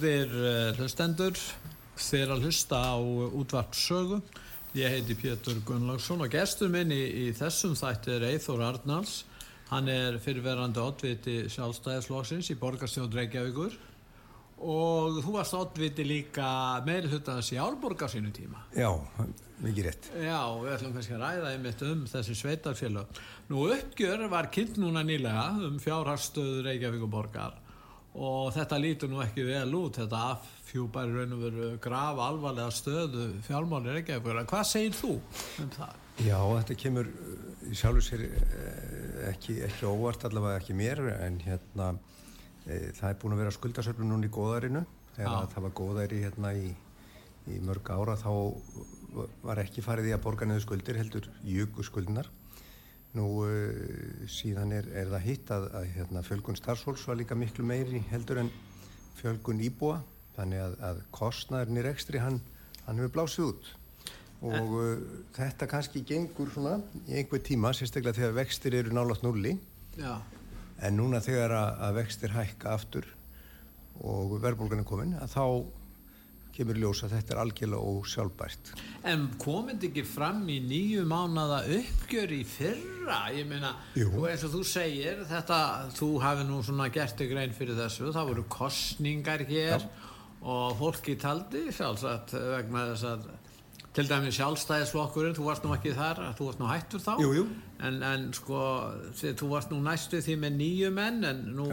Góðir uh, hlustendur, þeir að hlusta á uh, útvarpsögu. Ég heiti Pétur Gunnlaugsson og gestur minn í, í þessum þætti er Eithor Arnalds. Hann er fyrirverandi oddviti sjálfstæðisflóksins í borgarstjón Reykjavíkur og þú varst oddviti líka meiri hlutans í Árborgar sínu tíma. Já, mikið rétt. Já, við ætlum kannski að ræða einmitt um þessi sveitarfélag. Nú uppgjör var kynnt núna nýlega um fjárhagstöðu Reykjavíkuborgar og þetta lítur nú ekki vel út þetta affjúpar í raun og veru grafa alvarlega stöðu fjármáli Reykjavíkur hvað segir þú um það? Já, þetta kemur í sjálfu sér eh, ekki, ekki óvart allavega ekki mér en hérna e, það er búin að vera skuldasöfnum núna í góðarinu þegar Já. það var góðari hérna í, í mörg ára þá var ekki farið í að borga neðu skuldir heldur jöku skuldinar Nú uh, síðan er, er það hitt að, að hérna, fjölgun starfsfólks var líka miklu meiri heldur en fjölgun íbúa þannig að, að kostnæðurinn í rekstri hann, hann hefur blásið út. Og uh, þetta kannski gengur svona í einhver tíma sérstaklega þegar vextir eru nálast nulli Já. en núna þegar að, að vextir hækka aftur og verðbólgan er komin að þá kemur ljós að þetta er algjörlega ósjálfbært. En komið ekki fram í nýju mánada uppgjör í fyrra? Ég meina, þú, eins og þú segir, þetta, þú hafi nú svona gert þig grein fyrir þessu, það voru kostningar hér Já. og fólki taldi sjálfsagt vegna þess að til dæmi sjálfstæðisflokkurinn, þú varst nú ekki þar, þú varst nú hættur þá, jú, jú. En, en sko, þú varst nú næstu því með nýju menn en nú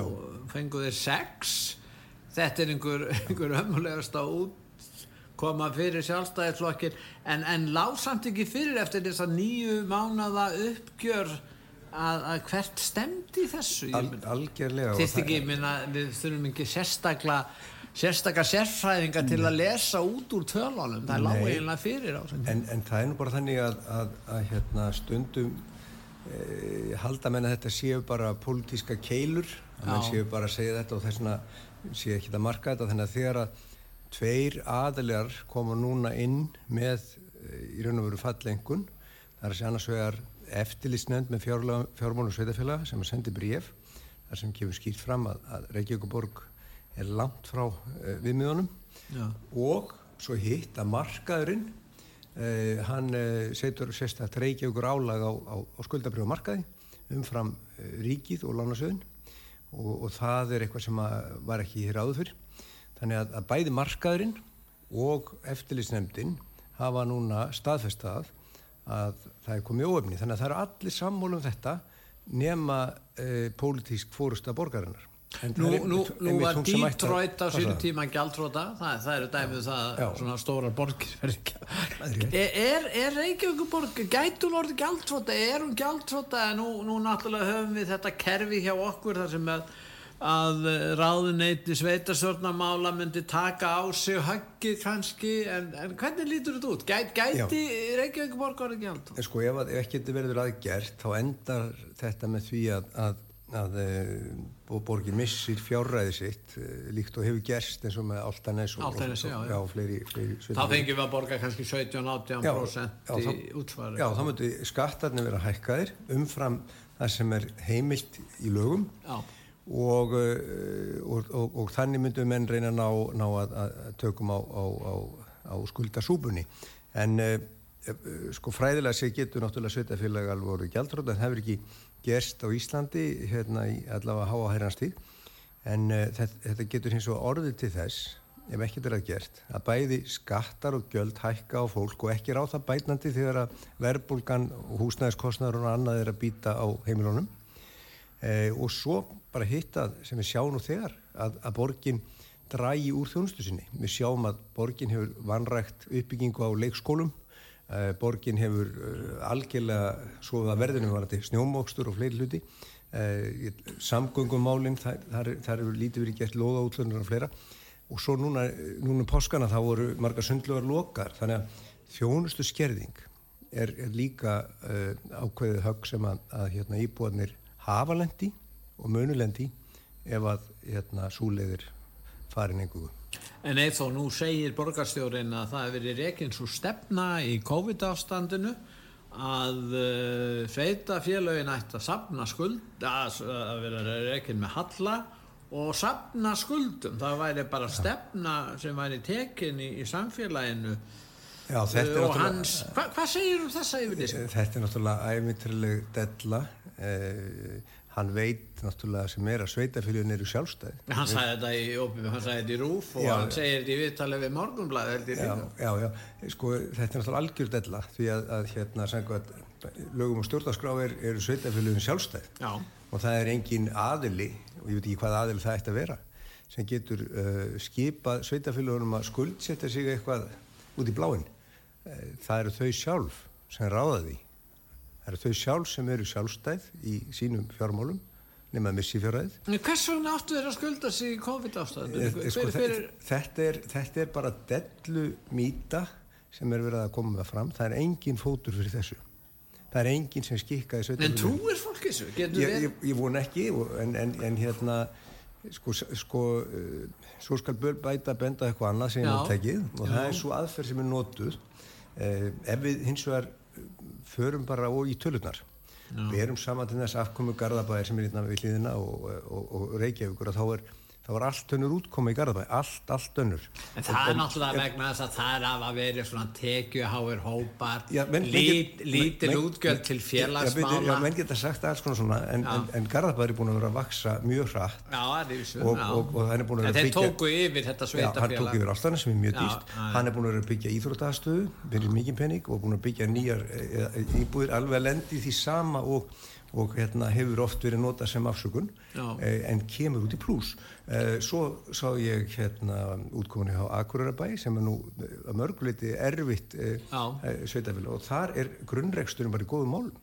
fenguð þér sex, þetta er einhver, einhver ömulegast á út koma fyrir sjálfstæðisflokkin en, en lásamt ekki fyrir eftir þess að nýju mánada uppgjör að, að hvert stemdi þessu? Al, algjörlega Þýtt ekki, minna, við þurfum ekki sérstakla sérstakar sérfræðinga til að lesa út úr tölunum, það er lág eiginlega fyrir á en, en það er nú bara þannig að, að, að hérna, stundum e, halda menna þetta séu bara pólitíska keilur, menn séu bara að segja þetta og þess vegna séu ekki að marka þetta. Þannig að þegar að tveir aðaljar koma núna inn með eh, í raun og veru fallengun það er segja annars vegar eftirlýsnend með fjármálum sveitafélag sem að sendi bríf þar sem kemur skýrt fram að, að Reykjavíkuborg er langt frá uh, viðmiðunum. Og svo hitt að markaðurinn uh, hann uh, setur sérstaklega Reykjavíkur álag á, á, á skuldabriðumarkaði umfram ríkið og lánasöðun og, og það er eitthvað sem var ekki hér áður fyrir Þannig að, að bæði markaðurinn og eftirlýsnefndin hafa núna staðfestað að það er komið óöfni. Þannig að það eru allir sammólum þetta nema e, pólitísk fórusta borgarinnar. Nú, nú, nú var Detroit á sínu tíma gjaldróta, það, það eru dæmið það já. svona stórar borgir er, er Reykjavíkuborg gætul orði gjaldróta, er hún gjaldróta nú, nú náttúrulega höfum við þetta kerfi hjá okkur þar sem að að ráðuneyti sveitarstjórnamála myndi taka á sig höggið kannski en, en hvernig lítur þetta út? Gæt, gæti Reykjavík borgar ekki allt? Sko ef, ef ekki þetta verður aðgert þá endar þetta með því að, að að borgin missir fjárræði sitt líkt og hefur gerst eins og með Altanes og, Altanes, og, já, já, já, fleiri, fleiri þá fengjum við að borga kannski 17-18% í útsvari Já, þá myndir skattarnir vera hækkaðir umfram það sem er heimilt í lögum og, og, og þannig myndum menn reyna ná, ná að, að tökum á, á, á, á skuldasúbunni en sko fræðilega sé getur náttúrulega sveitafélag alveg voru gjaldrótt en það hefur ekki gerst á Íslandi hérna í allavega háa herranstíð en uh, þetta, þetta getur hins vegar orðið til þess ef ekkert er að gert að bæði skattar og göld hækka á fólk og ekki ráð það bætnandi þegar að verbulgan og húsnæðiskostnar og annað er að býta á heimilónum eh, og svo bara hitta sem við sjáum nú þegar að, að borgin drægi úr þjónustu sinni. Við sjáum að borgin hefur vanrægt uppbyggingu á leikskólum. Eh, borgin hefur eh, algjörlega svo að verðinu var þetta snjómókstur og fleiri hluti. Eh, samgöngumálinn þar, hefur lítið verið gert loða útlöndar og fleira. Og svo núna, núna páskana þá voru marga sundlugar lokar. Þannig að þjónustu skerðing er, er líka uh, ákveðið högg sem að, að hérna, íbúanir hafa lendi og mönulendi ef að hérna, súleiðir farin einhverju. En eða þó nú segir borgarstjórin að það hefur verið reyginn svo stefna í COVID-ástandinu að uh, sveita félagin ætti að sapna skuld að, að vera reyginn með halla og sapna skuldum það væri bara stefna sem væri tekin í, í samfélaginu Já, uh, og hans hva, hvað segir um þessa yfirlýsing? Þetta er náttúrulega æmitrileg della. Eh, hann veit náttúrulega sem er að sveitafélagin eru sjálfstæði hann sagði þetta í, hann sagði þetta í rúf og já, hann segir þetta í viðtalið við morgunblæði já, já, já, sko þetta er náttúrulega algjör della því að, að hérna að, lögum og stjórnarskráir eru sveitafélagin sjálfstæði já. og það er engin aðili og ég veit ekki hvað aðil það ætti að vera sem getur uh, skipað sveitafélagunum að skuldsetja sig eitthvað út í bláinn það eru þau sjálf sem ráða því. Það eru þau sjálf sem eru sjálfstæð í sínum fjármálum nema missi fjárræðið Hvers vegna áttu þeir að skulda sig í COVID-ástæðu? Eh, sko, fyrir... þetta, þetta er bara dellu mýta sem er verið að koma með fram. Það er engin fótur fyrir þessu. Það er enginn sem skikkaði En trúir fólk þessu? Ég, ég, ég von ekki en, en, en hérna sko, sko uh, svo skal bæta benda eitthvað annað sem ég náttúrulega og Já. það er svo aðferð sem er nótuð ef við hins vegar förum bara og í tölunar við erum saman til þess afkomu Garðabæðir sem er hérna við hlýðina og, og, og Reykjavíkur og þá er það var allt önnur útkoma í Garðabæ allt, allt önnur. En það og, er náttúrulega vegna þess að það er af að vera svona tekjuháir hópar já, menn, lít, menn, lítil menn, útgjöld til félagsmála já, menn geta sagt alls konar svona en, en, en Garðabæ er búin að vera að vaksa mjög hratt. Já, vissu, og, og, og hann er að að byggja en þeir tóku yfir þetta sveitafélag hann tóku yfir alltaf sem er mjög dýrt. hann er búin að vera að byggja íþróttastöðu fyrir mikið penning og búin að byggja nýjar e, e, íbúðir alveg að lendi því sama og og hérna, hefur oft verið notað sem afsökun eh, en kemur út í pluss eh, svo sá ég hérna útkominni á Akureyrabæ sem er nú að mörguleiti erfitt eh, eh sveitafélag og þar er grunnregsturinn bara í góðum málum.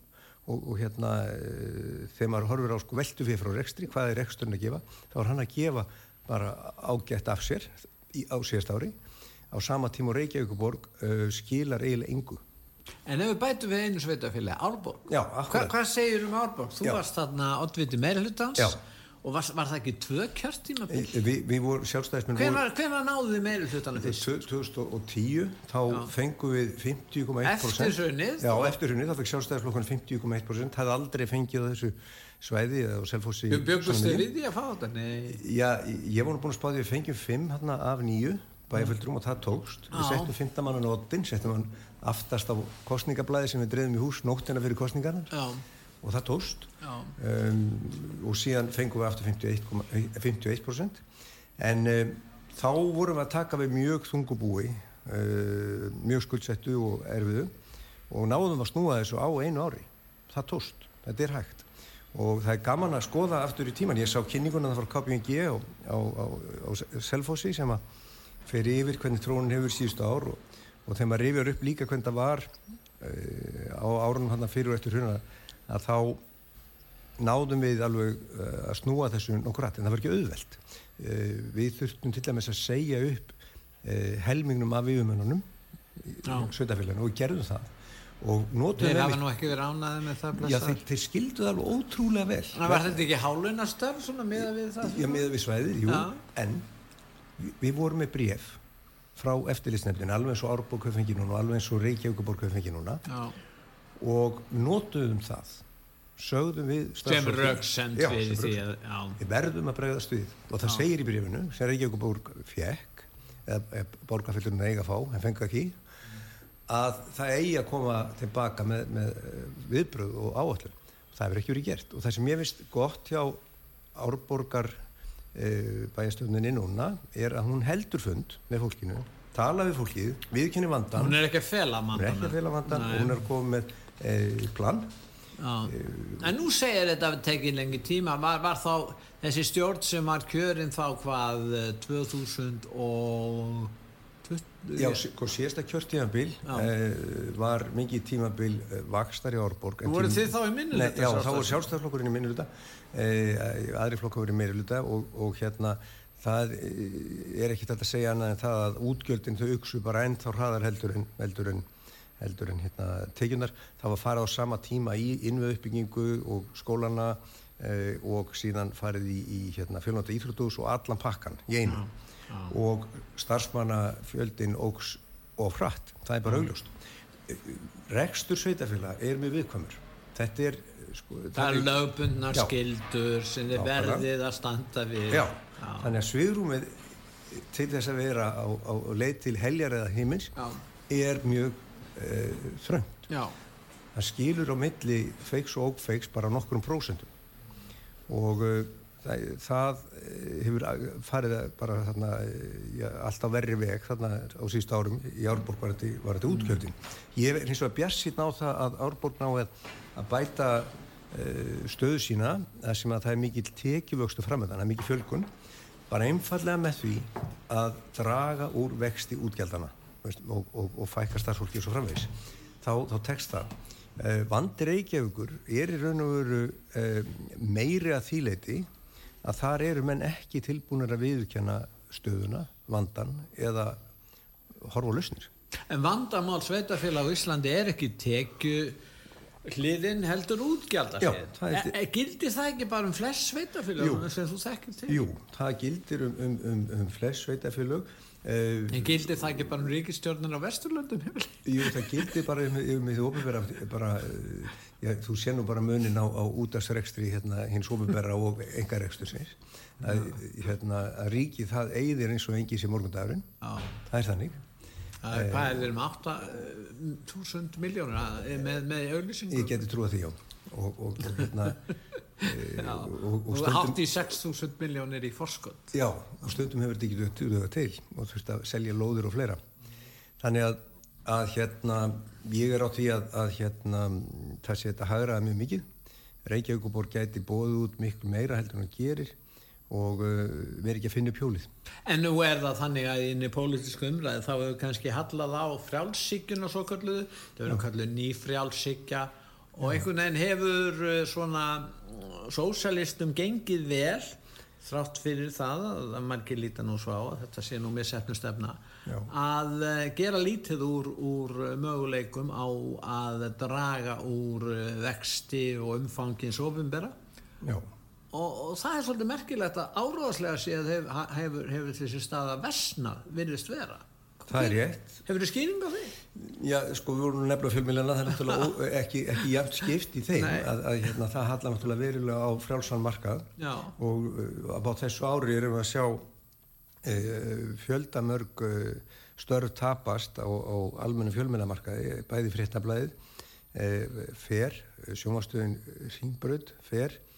Og, og hérna eh, þegar maður horfir á sko, veldu fyrir frá rekstri, hvað er reksturinn að gefa þá er hann að gefa bara ágætt af sér í, á síðast ári. Á sama tíma Reykjavíkuborg uh, skilar eiginlega engu. En ef við bætum við einu sveitafélagi, Árborg. Já, Hva, Hvað segir um Árborg? Þú Já. varst þarna oddviti meirhlutans og var, var það ekki tvö kjörtíma bíl? Eh, vi, við vorum sjálfstæðismenn Hvenær náðu þið meirhlutana fyrst? 2010 þá Já. fengum við 50,1% Eftir sunnið? Já, eftir sunnið þá fekk sjálfstæðisflokkan 50,1% það aldrei fengið þessu svæði eða selfossi Bjögust þið við því að fá þetta? Nei. Já, ég var nú búin að spáði að við fengjum 5 hérna af nýju bæjarfjöldrum og það tókst við settum fymtamannan á oddin settum hann aftast á kostningablaði sem við drefum í hús nóttina fyrir kostningarnar Já. Og það tókst. Um, og síðan fengum við aftur 51%, 51% en um, þá vorum við að taka við mjög þungubúi uh, mjög skuldsettu og erfiðu og náðum að snúa þessu á einu ári. Það tókst, þetta er hægt. Og það er gaman að skoða aftur í tíman ég sá kynninguna það frá KPMG á, á, á, á Selfossi sem að fer yfir hvernig trónin hefur síðustu ár og, og þegar maður rifjar upp líka hvernig það var uh, á árunum hann fyrir og eftir hruna að þá náðum við alveg uh, að snúa þessu nokkur rætt en það var ekki auðvelt. Uh, við þurftum til dæmis að segja upp helmingnum af yfirmennunum í sveitafélaginu og við gerðum það. Og notuðu þeir hafa nú ekki verið ánaði með það já, þeir, þeir skilduð alveg ótrúlega vel. Það var þetta ekki hálunastöf svona miða við það? Já, miða við svæðið, jú, já. en við, við vorum með bref frá eftirlýsnefnin, alveg eins og Árbók höfð fengið núna og alveg eins og Reykjavíkuborg höfð fengið núna. Já. Og notuðum það sögðum við sem rauksend við því að við verðum að bregðast við og það já. segir í brefinu sem Reykjavíkuborg fekk eða borgarfyllurinn eiga að fá, en fengi ekki að það eigi að koma tilbaka með, með eh, viðbröð og áallum. Það hefur ekki verið gert og það sem ég finnst gott hjá árborgar e, bæjastöfninni núna er að hún heldur fund með fólkinu, tala við fólkið, viðkynni vandan. Hún er ekki að fela vandan. Hún er ekki að fela vandan og hún er komið með plan. E, en nú segir þetta að það tekið lengi tíma, var, var þá þessi stjórn sem var kjörinn þá hvað 2000 og Já, sko síðasta kjörtímabil eh, var mikið tímabil eh, vakstar í Árborg voru þið þá í minniluta? já, þá voru sjálfstæðarflokkurinn í minniluta eh, aðri flokkar voru í minniluta og, og hérna það eh, er ekkert að segja annað en það að útgjöldin þau uksu bara ennþá hraðar heldur en heldur en, heldur en hérna, tekjunar það var farað á sama tíma í innveðuppbyggingu og skólana eh, og síðan farið í, í hérna, fjölnóta íþrótus og allan pakkan í einu. Já ah. og starfsmannafjöldin ógs og hratt, það er bara augljóst. Rekstur sveitafélag er mjög viðkvömmur þetta er sko, það er lögbundnar skildur sem er verðið að standa við. Já, já. þannig að sviðrúmið til þess að vera á, á leið til heljar eða heimins já. er mjög uh, þröngt. Það skilur á milli feiks og ófeiks bara nokkrum prósentum. Og uh, það, það eh, hefur farið bara þarna, ja, alltaf verri veg þarna á síðust árum. Í Árborg var þetta, þetta útkjöldin. Ég er hins vegar bjassinn á það að Árborg ná að, að bæta stöðu sína þar sem að það er mikil tekjuvöxtu framöðan, það er mikil fjölkun bara einfallega með því að draga úr vexti útgjaldana og, og, og fækka starfsfólki og svo framvegs. Þá, þá tekst það. Uh, vandir Reykjavíkur er í raun og veru uh, meiri að þýleiti að þar eru menn ekki tilbúinir að viðkjanna stöðuna, vandan eða horfa og lausnir. En vandamál sveitafélag á Íslandi er ekki tekju hliðin heldur útgjaldafél. Er... E, e, gildir það ekki bara um flest sveitafélag sem þú þekkir til? Jú, það gildir um, um, um, um flest sveitafélag en gildi það ekki bara um ríkistjórnir á Vesturlöndum? Jú, það gildi bara um, um því ofubera bara, já, þú sé nú bara munin á, á útastrekstri hérna, hins ofubera og engarekstur að, hérna, að ríki það eigðir eins og engi sem morgundagurinn. Það er þannig. Það er, er þeir með 8.000 miljónir með, með auðlýsingu? Ég geti trúið því, já. Og, og, og hérna og, og hátt í 6.000 miljónir í forskott já, og stundum hefur þetta ekki tuðuða til og þurft að selja lóður og fleira. Þannig að, að hérna ég er á því að, að hérna sé þetta hagraða mjög mikið. Reykjavíkuborg gæti bóðu út miklu meira heldur en það gerir og uh, veri ekki að finna pjólið En nú er það þannig að inn í pólitísku umræði þá hefur kannski hallað á frjálsíkjun og svo kalluðu, það verður kalluð ný frjálsíkja og einhvern veginn hefur uh, svona sósalistum gengið vel þrátt fyrir það að margir líta nú svo á að þetta sé nú með setnustefna að uh, gera lítið úr, úr möguleikum á að draga úr uh, vexti og umfangins ofinbera og, og það er svolítið merkilegt að áróðslega sé að hefur, hefur, hefur þessi stað að vesna virðist vera Það er rétt. Hefur þið skýring á því? Já, sko, við vorum nefnilega fjölmilina, það er náttúrulega ekki, ekki jæft skipt í þeim að, að hérna, það hallar náttúrulega verilega á frjálsan markað Já. og uh, á þessu ári erum við að sjá uh, fjöldamörg uh, störf tapast á, á almennu fjölmilamarkaði, bæði frittablaðið, uh, fer, sjómastöðin Ringbröð, fer, uh,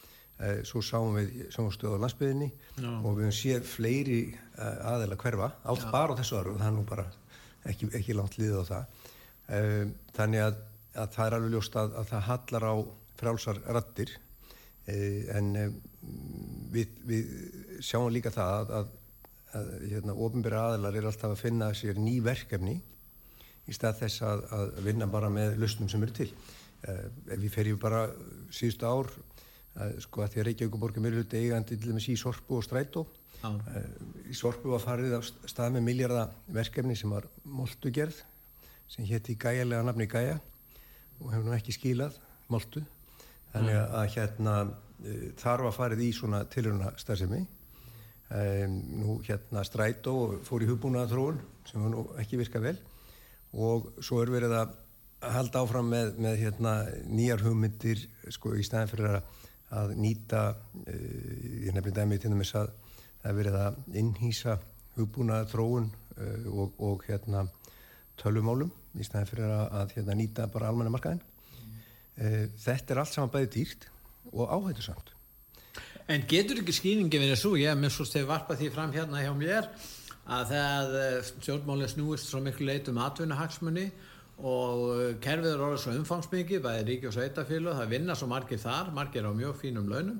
svo sáum við sjómastöðu á landsbyðinni Já. og við höfum séð fleiri uh, aðeila hverfa, átt bara á þessu áru og það er nú bara ekki, ekki langt liðið á það. Um, þannig að, að það er alveg ljóst að, að það hallar á frálsar rattir en við, við sjáum líka það að, að hérna, ofinbæra aðlar er alltaf að finna sér ný verkefni í stað þess að, að vinna bara með lausnum sem eru til. Við ferjum bara síðustu ár að, sko að því að Reykjavík og Borgum eru eigandi til dæmis í Sorpu og Strætó. Í Sorpu var farið á stað með milljarða verkefni sem var moldugerð sem hétti gæjarlega nafni Gæja og hefur nú ekki skílað moltu. Þannig að, að hérna uh, þarf að farið í svona tiluruna starfsemi um, nú hérna strætó fór í hugbúnaða þróun sem var nú ekki virkað vel. Og svo er verið að halda áfram með, með hérna, nýjar hugmyndir sko, í staðin fyrir að, að nýta uh, ég nefnir dæmi til þess að það er verið að innhýsa hugbúna þróun uh, og, og hérna, tölumálum í staðin fyrir að, að hérna, nýta bara almenna markaðin mm. uh, þetta er allt saman bæði dýrt og áhættu samt En getur ekki skýningi verið svo, ég með svo stefið varpað því fram hérna hjá mér að það stjórnmálið snúist svo miklu leit um atvinnahagsmunni og uh, kerfið er orðið svo umfangsmikið bæðið ríki og sveitafélag, það vinna svo margir þar margir á mjög fínum launum.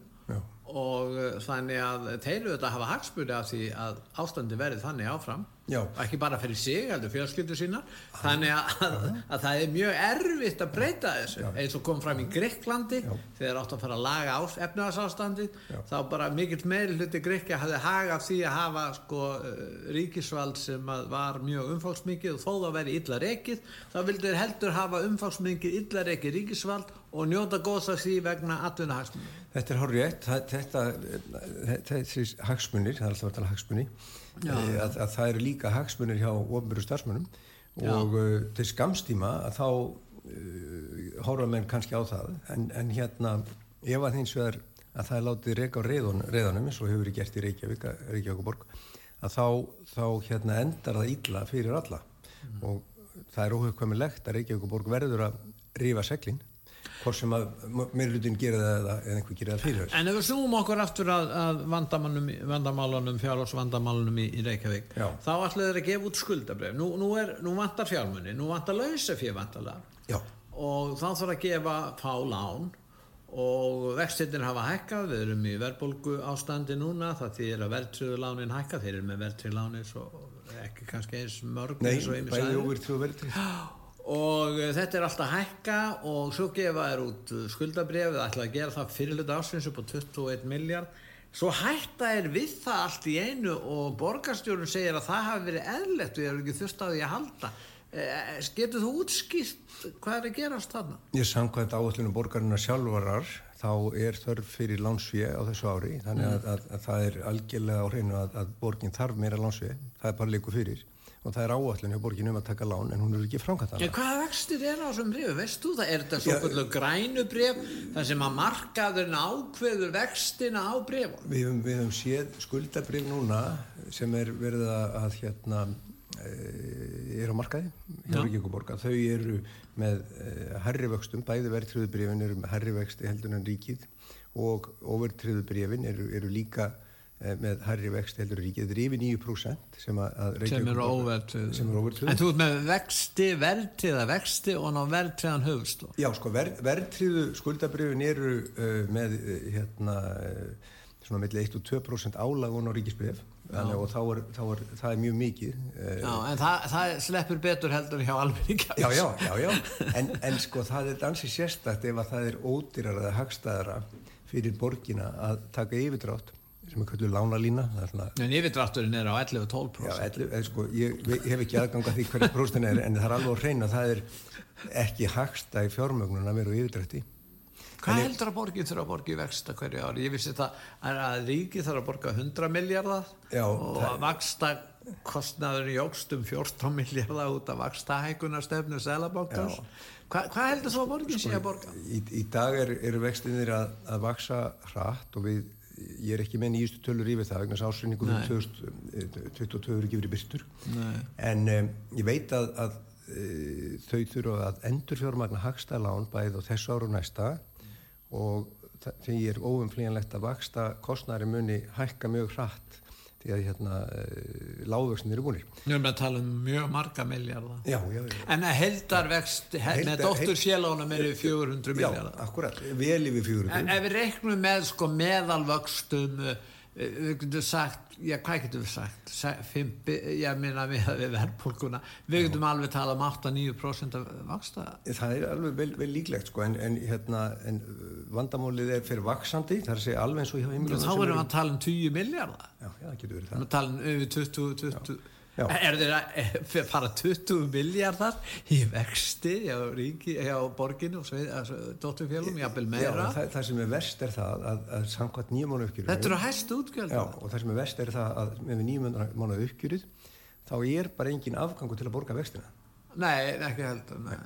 Og uh, þannig að þeir eru þetta að hafa hagspúri af því að ástandi verið þannig áfram. Já. ekki bara fyrir sig, heldur fjölskyldu sína þannig að, að, að það er mjög erfitt að breyta þessu. Já. eins og kom fram í Greiklandi þegar átt að fara að laga efnaðarsástandi þá bara mikill meiri hluti Greikja hafði hagað því að hafa sko, uh, ríkisvald sem var mjög umfálsmikið og þó það væri illa rekið þá vildur heldur hafa umfálsmikið illa rekið ríkisvald og njóta góðs af því vegna atvinnahagsmunni Þetta er hórið rétt þetta, þessi hagsmunir, það er alltaf að tala hagsmunni Eh, að, að það eru líka hagsmunir hjá ofnbjörgu starfsmunum og uh, til skamstíma að þá uh, horfa menn kannski á það. En, en hérna ef að hins vegar að það er látið reyka á reyðanum eins og hefur verið gert í Reykjavík Reykjavík og Borg að þá, þá hérna endar það ílla fyrir alla. Mm. og það er óhugkvæmilegt að Reykjavík og Borg verður að rífa seglinn hvort sem að meirlutin gera það eða, einhver gera það fyrir þess. En ef við snúum okkur aftur að, að vandamálunum, fjárhalsvandamálunum í, í Reykjavík, Já. þá ætlaðu þeir að gefa út skuldabref. Nú, nú, er, nú vantar fjármunni, nú vantar lausafíð vantarlega og þá þarf að gefa fá lán og vextinir hafa hækkað, við erum í verðbólgu ástandi núna, það þýðir að verðtriðu lánin hækkað, þeir eru með verðtriðu lánin svo ekki kannski eins mörg Nei, bæði óverðtriðu verðtriðu og eh, þetta er alltaf hækka og svo gefa er út eh, skuldabref það ætla að gera það fyrirluta ásins upp á 21 miljard svo hætta er við það allt í einu og borgarstjórun segir að það hafi verið eðlert við erum ekki þurft á því að halda. Eh, getur þú útskýrt hvað er að gerast þarna? Ég samkvæmt áallinu borgarina sjálfarar þá er þörf fyrir lánsvið á þessu ári þannig að, að, að það er algjörlega á hreinu að, að borgin þarf meira lánsvið það er bara líku fyrir og það er áallin hjá borginu um að taka lán en hún er ekki framkvæmt að það. Hvaða vextir er á þessum brefu? Veist þú það? Er þetta svo kvöldu grænu bref þar sem að markaðurinn ákveður vextina á brefu? Við við höfum séð skuldabref núna sem er verið að hérna e, er á markaði hjá Ríkjökuborga. Þau eru með e, herrivöxtum, bæði verðtriðubrefin eru með herrivexti heldur en ríkið og overtriðubrefin eru, eru líka með herri vext heldur ríkið, þetta er yfir 9% sem, sem er óvertrið en þú ert með vexti, verðtriða vexti og ná verðtriðan höfust já sko, ver, verðtriðu skuldabrjöfin eru uh, með uh, hérna uh, svona melli 1-2% álagun á ríkisbrjöf og þá er, þá er það er mjög mikið já, en það, það sleppur betur heldur hjá alveg já, já, já, já. En, en sko það er dansi sérstakt ef að það er ódýrar eða hagstæðara fyrir borgina að taka yfirdrátt sem er kallur lánalína en yfirdrátturinn er á 11-12% já, 11, eh, sko, ég, ég hef ekki aðganga því hverja próstin er en það er alveg að reyna það er ekki hagsta í fjármögnun að vera á yfirdrætti. Hvað en heldur að borgið þurfa að borgið vexta hverju ári? Ég vissi það að ríkið þarf að borga 100 miljardar og að vaksta kostnaður í ógstum 14 miljardar út af vaksta hækunarstefnu selabankars Hva, hvað heldur þú að borgið sé að borga? Í, í dag eru er vextinir að, að vaksa hratt og við ég er ekki með nýjustu tölur yfir það vegna fyrir 2022 eru ekki verið byrstur en um, ég veit að, að e, þau þurfa að endur fjármagna hagstælán bæð og þessu áru næsta og því er óumflíjanlegt að vaksta kostnæri muni hækka mjög hratt því að hérna eh, lágvöxtin eru búinir. Nú erum við að tala um mjög marga miljardar. Já, já, já. En að heldarvext held, með dóttursfélagunum eru 400 miljardar. Já, akkurat, vel yfir 400. En ef við reiknum með sko meðalvöxtum Eh, við getum sagt, já hvað getum við sagt? Fimpi, ég minna við við verðpólkuna, við getum alveg tala um 8-9% af vaksta það er alveg vel, vel líklegt sko en, en, hérna, en vandamálið er fyrir vaksandi, það er að segja alveg eins og þá erum við að tala um 10 miljardar já, já, það getur verið það. við tala um yfir 20, 20 er þeir að fara 20 miljardar í vexti hjá, ríki, hjá borginu og dótturfjölum, jábel meira? Já, það, það sem er verst er það að, að samkvæmt nýjum mánu uppgjörðu Þetta eru hægt útgjöld. Já, og það sem er verst er það að með nýjum mánu uppgjörðu þá er bara engin afgangu til að borga vextina. Nei, ekki heldur nei.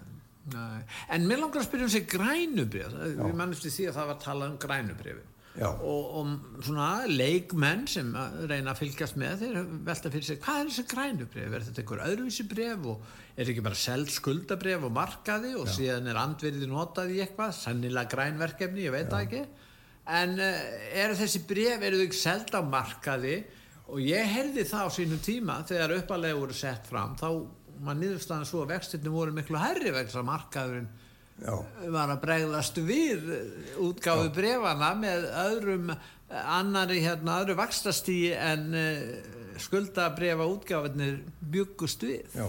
Nei. En mér langar að spyrja um sig grænubrif við mannumst í því að það var að tala um grænubrifi og, og svona leikmenn sem reyna að fylgjast með þeir velta fyrir sig hvað er þessi grænubrif, er þetta einhver öðruvísi bref og er þetta ekki bara seld skuldabrif og markaði og Já. síðan er andverðið notað í eitthvað, sannilega grænverkefni ég veit það ekki. En uh, eru þessi bref, eru þau ekki seld á markaði? Og ég herði það á sínu tíma þegar uppalega voru sett fram þá maður niðurstaðan svo að vextinu voru miklu herri vegna að markaðurinn Já. var að bregðast við útgáðu Já. brefana með öðrum annari hérna, öðru vakstastíi en uh, skuldabrefa útgáðunir byggust við Já,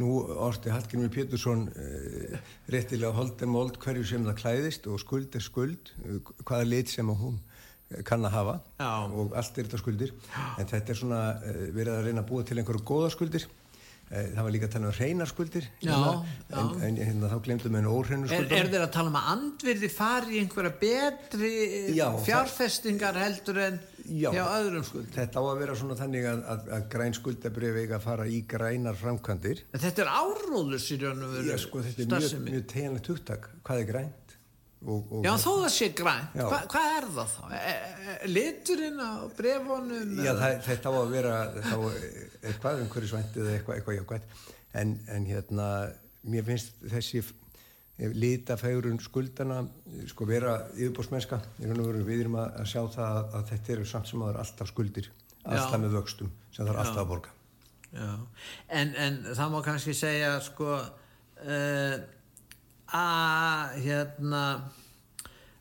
nú orti Hallgrimur Pétursson uh, réttilega holden mold hverju sem það klæðist og skuld er skuld hvaða lit sem hún kann að hafa Já. og allt er þetta skuldir en þetta er svona verið að reyna að búa til einhverju góða skuldir Eh, það var líka að tala um hreinaskuldir hérna, en, en hérna, þá glemdum við óhreinaskuldir er, er þeir að tala um að andvirði fari í einhverja betri já, fjárfestingar heldur en já, hjá öðrum skuldir þetta á að vera svona þannig að, að, að græn skuldabrif eiga að fara í grænar framkvæmdir. Þetta er áróðus í raun og veru sko, þetta er mjög, mjög teginlegt hugtak. Hvað er græn Og, og já þó það sé grænt. Hva, hvað er það þá? E, e, liturinn á brefunum já það, þetta á að vera þá, eitthvað umhverju svæntið eða eitthvað, eitthvað jákvæmt en, en hérna mér finnst þessi litafægrun skuldana sko vera yfirbórsmennska við erum að, að sjá það að, að þetta eru samt sem aður alltaf skuldir alltaf já. með vöxtum sem það er alltaf að borga. En, en það má kannski segja sko uh, að hérna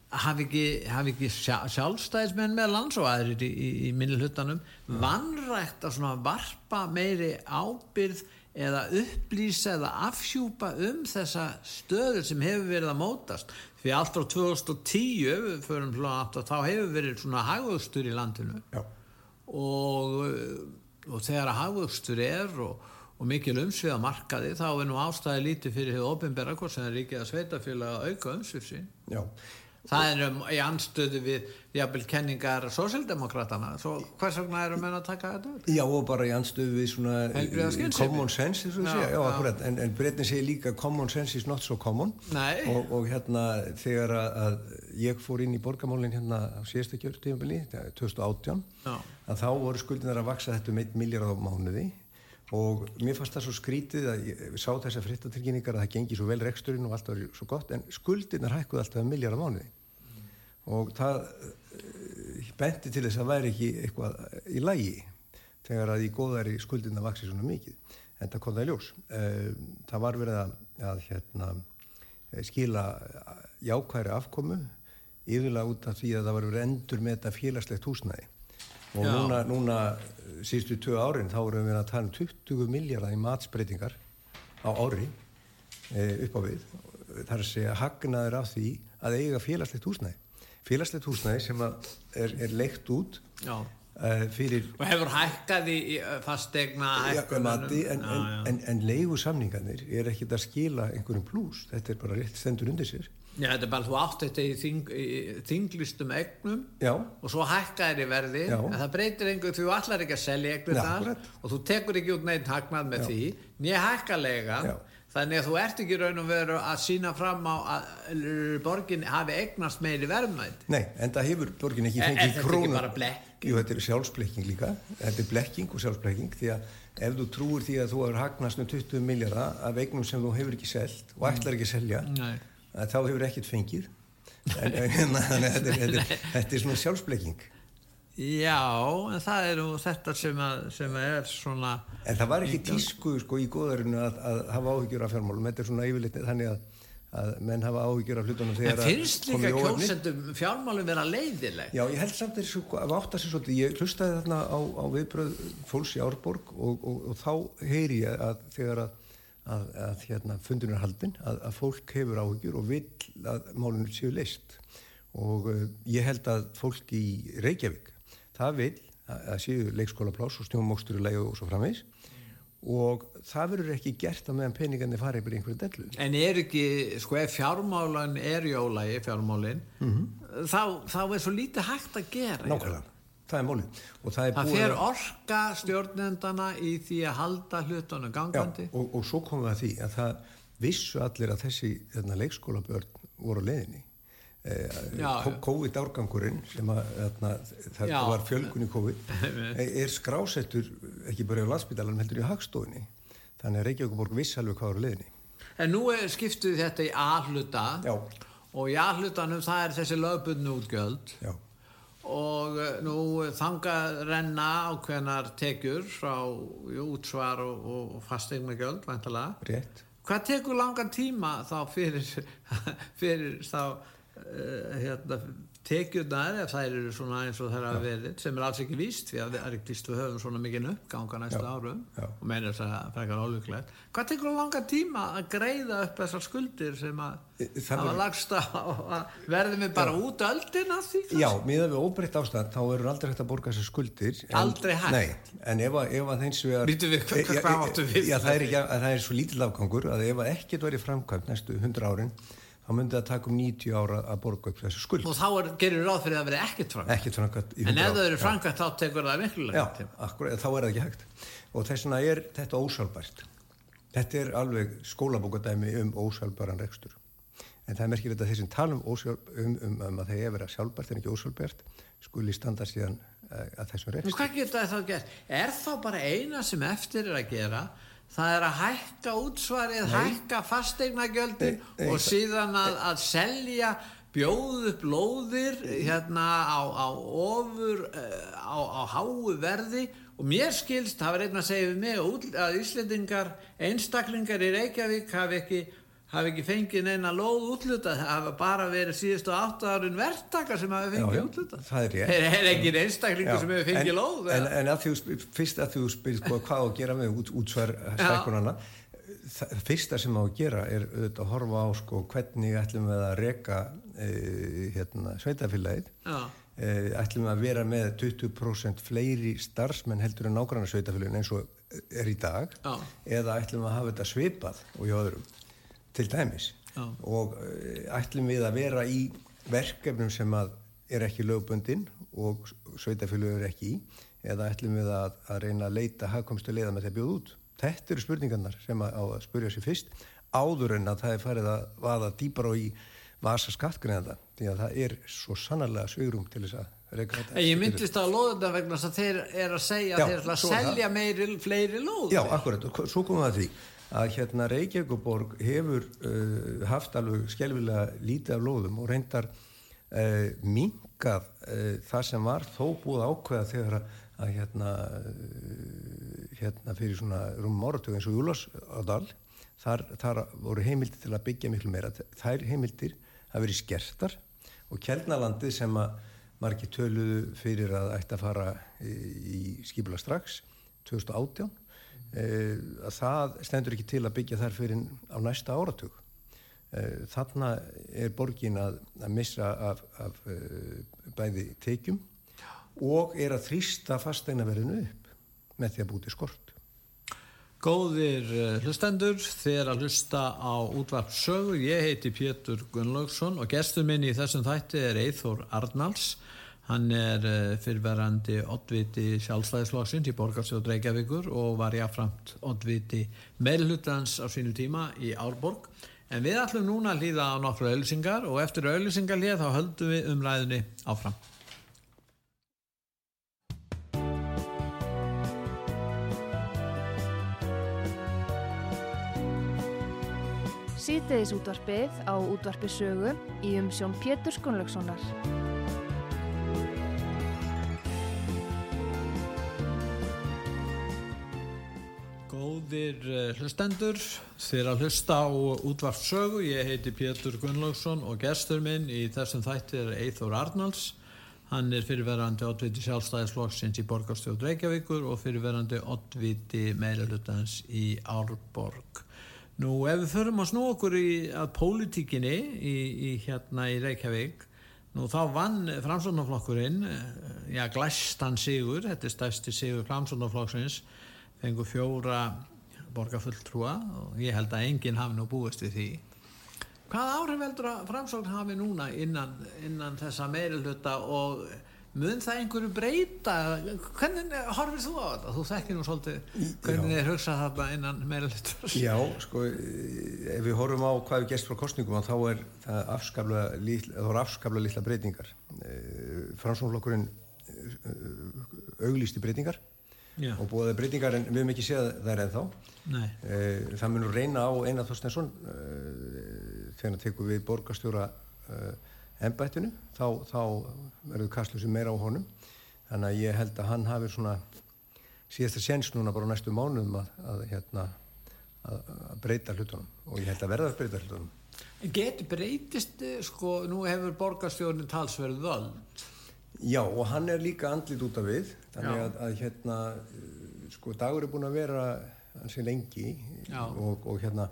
hafi ekki, hafi ekki sjálfstæðismenn með landsóæðir í, í, í minni hlutanum mm. vannrægt að svona varpa meiri ábyrð eða upplýsa eða afhjúpa um þessa stöður sem hefur verið að mótast því allt á 2010 förum hljóðan þá hefur verið svona hagvöxtur í landinu Já. og og þegar að hagvöxtur er og og mikil umsvið að markaði þá er nú ástæði lítið fyrir hefur ofinbæra hvort sem er ekki að sveitafélag að auka umsvið sín. Já. það er um, í anstöðu við jafnvel kenningar sósildemokratana hvers vegna erum við að taka þetta? Já og bara í anstöðu við svona common sense já, já, já. en, en breytin segir líka common sense is not so common. Og, og hérna þegar að ég fór inn í borgamálinn hérna á síðasta kjörtífambili 2018 að þá voru skuldinar að vaksa þetta um 1 miljard á mánuði og mér fannst það svo skrítið að ég sá þessar frittatilkynningar að það gengi svo vel reksturinn og allt var svo gott en skuldirnar hækkuði alltaf miljard á mánuði. Mm. og það uh, benti til þess að væri ekki eitthvað í lægi þegar að í góðari skuldirna vaksi svona mikið. En það kom það í ljós. Uh, það var verið að, að hérna, skila jákværi afkomu yfirlega út af því að það var verið endur með þetta félagslegt húsnæði og Já. núna, núna síðustu tvö árin þá erum við að tala um 20 miljardar í matsbreytingar á ári e, upp á við. Það er að hagnaður af því að eiga félagslegt húsnæði. Félagslegt húsnæði sem er, er leikt út e, fyrir og hefur hækkað í fastegna hækkunum en, en, en, en leigu samningarnir er ekkit að skila einhverjum plús, þetta er bara rétt stendur undir sér Já, þetta er bara, þú átt þetta í, þing, í þinglistum egnum Já. og svo hækkaðir í verði Já. en það breytir einhver, þú allar ekki að selja egnum þar og þú tekur ekki út neitt hagnað með því, nýja hækkalega. Þannig að þú ert ekki raun og veru að sína fram á að borgin hafi egnast meiri verðmætt Nei, en það hefur borgin ekki fengið krónu En þetta er ekki bara blekking. Jú, þetta er sjálfsblekking líka, þetta er blekking og sjálfsblekking því að ef þú trúir því að þú hefur hagnast um 20 miljardar af egnum sem þú hefur ekki selgt og ætlar ekki að selja Nei að þá hefur ekkert fengið. En, en, hérna, en þetta, er, þetta, er, þetta er svona sjálfsbleiking Já, en það er nú þetta sem, að, sem að er svona En það var ekki tísku sko í góðarinu að, að hafa áhyggjur af fjármálum. Þetta er svona yfirleitt þannig að að menn hafa áhyggjur af hlutunum þegar en finnst líka kjósendum fjármálum vera leiðileg já ég held samt að átt að sér svolítið. Ég hlustaði þarna á, á viðbröð fólks í Árborg og, og, og þá heyri ég að þegar að að, að hérna, fundin er haldin, að, að fólk hefur áhugjur og vil að málunum séu leist og uh, ég held að fólk í Reykjavík það vil að, að séu leikskóla plás og leiðu og svo framvegs og það verður ekki gert að meðan peningarnir fari yfir einhverju dellu. En er ekki, sko ef fjármálan er í ólægi, fjármálin mm -hmm. þá, þá er svo lítið hægt að gera Nákvæmlega, það er mólið Það, það fer að... orka stjórnendana í því að halda hlutunum gangandi. Já, og, og svo komum við að því að það vissu allir að þessi hérna, leikskólabörn voru leðinni Eh, COVID-árgangurinn sem að þarna, það Já. var fjölgun í COVID. Er skrásettur ekki bara á landsbytalan heldur í hagstofunni. Þannig að Reykjavík viss alveg hvað eru leðinni En nú skiptuð þetta í A-hluta. Og í A-hlutanum það er þessi lögbundnu útgjöld. Já. Og eh, nú þanga renna ákveðnar tekjur frá útsvar og, og fastegmagjöld hvað tekur langan tíma þá fyrir, fyrir þá Uh, hérna, tekjurnar ef það eru svona eins og er að verið sem er alls ekki víst því að það er ekki víst við höfum svona mikið uppganga næsta já, árum já. og meina þess að það frekar ólíklegt hvað tekur það langa tíma að greiða upp þessar skuldir sem að hafa lagst á verðum við bara já. út öldina því kannski? Já, miða við óbreytt ástand þá eru aldrei hægt að borga þessar skuldir en, Aldrei hægt? Nei, en ef að, ef að þeins við að Vítu við, hvað, hvað áttu við? Já, það er, það er svo lítill afgangur að ef að ekkert verið framkvæmt næstu 100 árin þá myndi það taka um 90 ára að borga upp þessu skuld. Og þá er, gerir ráð fyrir að vera ekkert framkvæmt. En ef það eru framkvæmt þá tekur það miklulega já, akkur, þá er það ekki hægt. Og þess vegna er þetta ósálbært þetta er alveg skólabókadæmi um ósálbæran rekstur. En það er merkilegt að þeir sem tala um, um, um, um að það er verið sjálfbært en ekki ósálbært skuli standa síðan uh, að þessum rekstur Hvað getur það þá gert? Er þá bara eina sem eftir er að gera það er að hækka útsvarið, Nei. hækka fastegnagjöldin og síðan að, að selja bjóð upp lóðir hérna á, á ofur eh, á, á háu verði og mér skilst, það var einn að segja við mig að Íslendingar, einstaklingar í Reykjavík hafi ekki hafi ekki fengið neina lóð útluta það hafa bara verið síðustu átt árin verktakar sem hafi fengið útluta það er ég er ekki einstaklingu sem hefur fengið en, lóð en, en að þú, fyrst að þú spyrir hvað, hvað að gera með út, útsvar stækunana það fyrsta sem á að gera er auðvitað að horfa á sko, hvernig ætlum við að reka e, hérna, sveitafélagið e, ætlum við að vera með 20% fleiri starfsmenn heldur en nákvæmlega sveitafélagin eins og er í dag. Já. eða ætlum við að hafa þetta svipað og hjá öðrum til dæmis. Já. og eh, ætlum við að vera í verkefnum sem að er ekki lögbundin og sveitafélögur er ekki í eða ætlum við að, að reyna að leita hafkomstu leiða með það bjóð út? Þetta eru spurningarnar sem að, að spurja sér fyrst áður en að það er farið að vaða dýbar og í vasa skattgreðanda því að það er svo sannarlega sögurum til þess að reyka þetta Ég myndist á loðuna vegna að þeir er að segja Já, að þeir er að selja meiri, fleiri loð Já, akkurat, svo komum við að því að hérna Reykjavíkuborg hefur uh, haft alveg skjálfilega lítið af lóðum og reyndar uh, mingað uh, það sem var þó búið ákveða þegar að, að hérna, uh, hérna fyrir svona rúmum áratögu eins og Júlas á Dal þar, þar voru heimildir til að byggja miklu meira. Þær heimildir hafa verið skertar og Kjeldnalandi sem að margir töluðu fyrir að ætti að fara í, í skipula strax 2018 Eh, að það stendur ekki til að byggja þar fyrir á næsta áratug. Eh, þarna er borgin að, að missa af, af eh, bæði teikjum og er að þrýsta fasteignverðinu upp með því að búti skort. Góðir hlustendur þeir að hlusta á útvart sögu ég heiti Pétur Gunnlaugsson og gestur minn í þessum þætti er Eithor Arnalds Hann er eh, fyrverandi oddviti sjálfstæðisflokksins í Borgarsjóð Reykjavíkur og var jáframt oddviti meðlutans á sínu tíma í Árborg. En við ætlum núna að hlýða á nokkru auðlisingar og eftir auðlisingar hlýða þá höldum við umræðinni áfram. Sýteðis útvarpið á útvarpisögu í umsjón Pétur Skunlökssonar. Góðir eh, hlustendur, þér að hlusta á útvartsögu, ég heiti Pétur Gunnlaugsson og gestur minn í þessum þætti er Eithór Arnalds. Hann er fyrirverandi oddviti sjálfstæðisflokksins í Borgarstjóð Reykjavíkur og fyrirverandi oddviti meðlutans í Árborg. Nú ef við förum að snú okkur í að pólitíkinni í, í hérna í Reykjavík, nú þá vann framsóknarflokkurinn, eh, já glæstan sigur, þetta er stæsti sigur framsóknarflokksins, fengur fjóra borgarfulltrúa og ég held að enginn hafi nú búist við því. Hvað áhrif heldur að framsókn hafi núna innan, innan þessa meiruluta og mun það einhverju breyta? Hvernig horfir þú á þetta? Þú þekkir nú svolítið hvernig þið hugsað þarna innan meiruluta Já, sko ef við horfum á hvað við gerst frá kostningum þá er það afskaflega litla, afskaflega litla breytingar. Eh, framsóknflokkurinn eh, auglýsti breytingar Já. og búið að breytingar en við hefum ekki séð það er ennþá e, það munur reyna á Einar Þorstensson e, þegar tekum við borgarstjóra ennbættinu þá, þá verður Kastlusi meira á honum. Þannig að ég held að hann hafi svona síðasta séns núna bara næstu mánuðum að, að, hérna, að, að breyta hlutunum. Og ég held að verða að breyta hlutunum. Getur breytist sko, nú hefur borgarstjórnin talsverð völd Já og hann er líka andlit út af við þannig að, að hérna sko dagur er búin að vera hansi lengi og, og hérna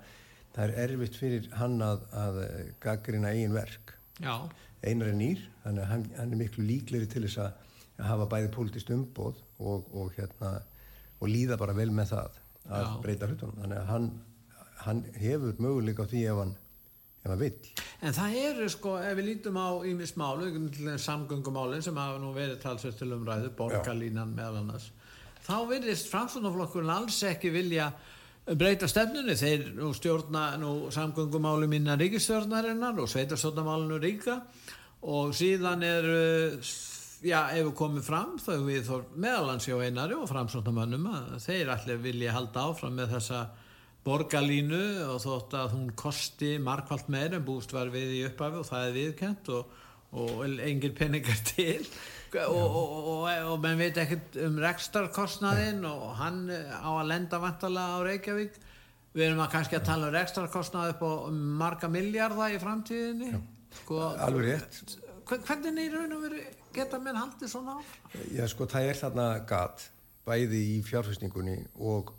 það er erfitt fyrir hann að, að gaggrina eigin verk Já. einar er nýr þannig að hann, hann er miklu líkleri til þess að, að hafa bæði pólitist umbóð og, og hérna og líða bara vel með það að Já. breyta hlutunum þannig að hann, hann hefur möguleika á því ef hann ef hann vill. En það eru sko, ef við lítum á ímismálu, samgöngumálinn sem hafa nú verið talsveit til umræðu, borgarlínan meðal annars, þá verðist framsvonarflokkurinn alls ekki vilja breyta stefnunni. Þeir nú stjórna nú samgöngumálum innan ríkistjórnarinnar og sveitarstjórnamálinu ríka og síðan er, já, ef við komum fram, þá er við meðalans hjá einari og framsvonarmönnum að þeir allir vilja halda áfram með þessa borgarlínu og þótt að hún kosti markvallt meir en búst var við í upphafi og það er viðkent og, og engir peningar til. Og, og, og menn veit ekkert um rekstarkostnaðinn og hann á að lenda vantala á Reykjavík. Við erum að kannski að tala um rekstarkostnað upp á marga miljardar í framtíðinni. Sko, alveg rétt. hvernig er raun og veru geta menn haldið svona á? Já sko það er þarna gat bæði í fjárfæstingunni og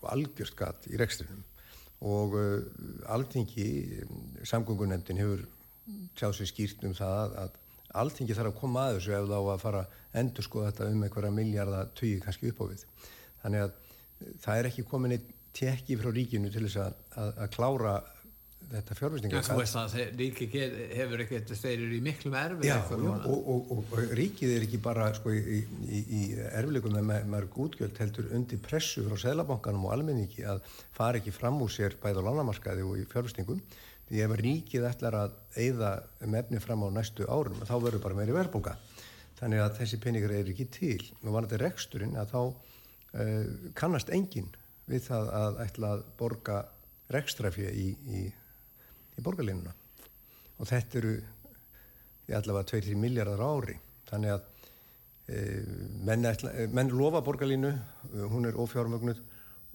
sko algjörst gatt í rekstrinum og uh, alþingi, samgöngunendin hefur tjáð sér skýrt um það að alþingi þarf að koma að þessu ef þá að fara að endur skoða þetta um einhverja miljardar tögi kannski upp á við. Þannig að það er ekki komin eitt tekki frá ríkinu til þess að, að, að klára þetta fjárfæstingar. Þú veist að ríki hefur ekkert, þeir í miklum erfið. Já, og, og, og, og ríkið er ekki bara sko, í, í, í erfileikum með mörg útgjöld heldur undir pressu frá Sælabankanum og almenningi að fara ekki fram úr sér bæð á lánamarkaði og í fjárfæstingum. Því ef ríkið ætlar að eigða mefni fram á næstu árum þá verður bara meiri verðbunga. Þannig að þessi peningar er ekki til. Nú var þetta reksturinn að þá uh, kannast enginn við það að ætla að borga rekstrafið í, í í borgarlínuna. Og þetta eru í allavega 2-3 miljardar ári. Þannig að e, menn, ætla, e, menn lofa borgarlínu e, hún er ofjármögnuð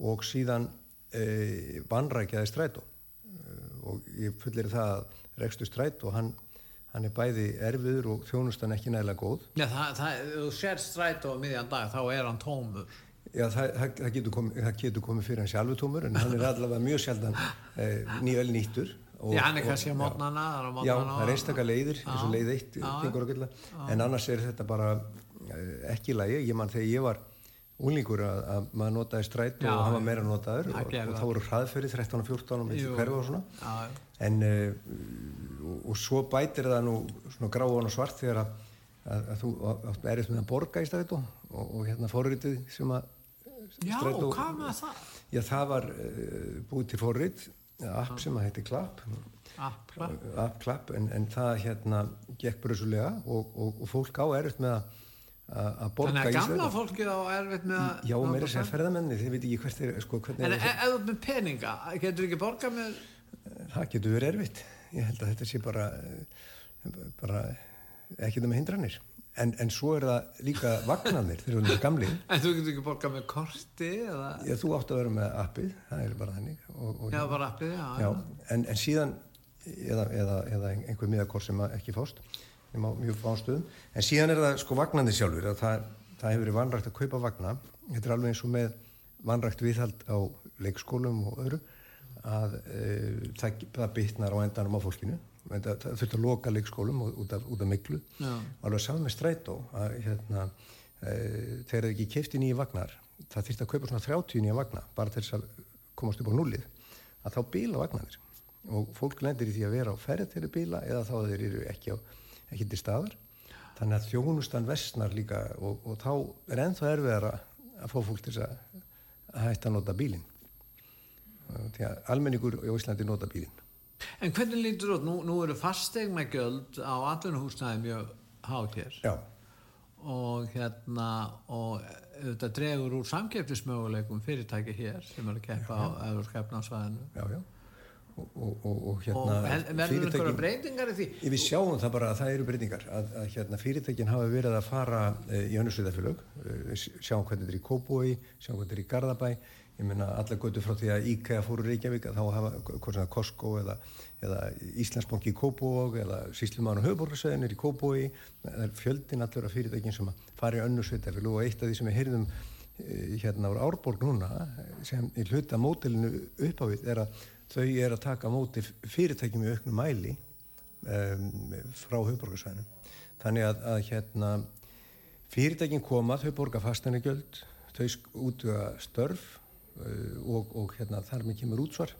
og síðan e, vanrækjaði strætó. E, og ég fullir það að rekstu strætó hann, hann er bæði erfiður og þjónustan ekki nægilega góð. Já, það, það, þú sér strætó miðjan dag þá er hann tómur. Já, það, það getur komið komi, komi fyrir hans sjálfu tómur en hann er allavega mjög sjaldan e, nýjöl nýttur Já, hann er kannski á mótnana Já, það er einstakar leiðir eins og leið eitt en annars er þetta bara eh, ekki lægi, ég mann þegar ég var úlingur að, að maður notaði stræt og hann var meira notaður og, og þá voru hraðferði 13 og 14 og með hverfa og svona. Já. en uh, og, og svo bætir það nú svona gráðan og svart þegar að, að, að þú erist með að borga í stræt og, og hérna fórritið sem að Já, hvað var það? Já, það var uh, búið til fórrit app sem að heiti Klapp app Klapp en, en það hérna gekk bröðsulega og, og, og fólk á erfitt með að að borga í Þannig að gamla fólkið á erfitt með að Já, mér er að segja ferðamenni, þið veit ekki hvert er sko, En ef þú með peninga, getur ekki borga með Það getur verið erfitt. Ég held að þetta sé bara bara ekki það með hindranir En, en svo er það líka vagnanir þegar þú erum gamli En þú getur ekki borgað með korti? Eða? Já, þú átt að vera með appið, það er bara þannig og, og, Já, bara appið, já, já. En, en síðan, eða, eða, eða einhver miðakort sem ekki fást mjög fánstöðum, en síðan er það sko vagnanir sjálfur, það, það hefur verið vanrægt að kaupa vagna, þetta er alveg eins og með vanrægt viðhald á leikskólum og öru að e, það, það bytnar á endanum á fólkinu það þurfti að loka leikskólum út af, út af miklu Já. og alveg saman með strætó að hérna, þegar það ekki kefti nýja vagnar. Það þýrst að kaupa svona 30 nýja vagna bara til þess að komast upp á nullið að þá bíla vagnarnir. Og fólk lendir í því að vera á ferð til að bíla eða þá þeir eru ekki, á, ekki til staðar. Þannig að þjónustan vestnar líka og, og þá er ennþá erfiðara að fá fólk til að, að hætta að nota bílin því að almenningur í Íslandi nota bílin En hvernig lítur þú? Nú, nú eru fastegna göld á allunuhúsnaði mjög hátér Já og hérna og þetta dregur úr samkeppnismöguleikum fyrirtæki hér sem eru að keppa já, já. á öðurskapnarsvæðinu Já, já og, og, og hérna því? Við sjáum það bara að það eru breytingar að, að hérna, fyrirtækin hafa verið að fara e, í önnusviðafélög e, sjáum hvernig þetta er í Kóboi sjáum hvernig þetta er í Garðabæ ég menna alla götu frá því að IKEA fóru Reykjavík að þá hafa Costco eða, eða Íslandsbanki í Kóboi eða Síslumann og Höfuborgarsöðinir í Kóboi það er fjöldin allur af fyrirtækin sem fari í önnusviðafélög og eitt af því sem við heyrðum e, hérna á Árborg núna sem í hluta mótilinu uppávið er að þau er að taka móti fyrirtækjum í auknum mæli um, frá höfborgarsvænum þannig að, að hérna fyrirtækjum koma, þau borga fastanegjöld þau útuga störf og, og hérna þar með kemur útsvar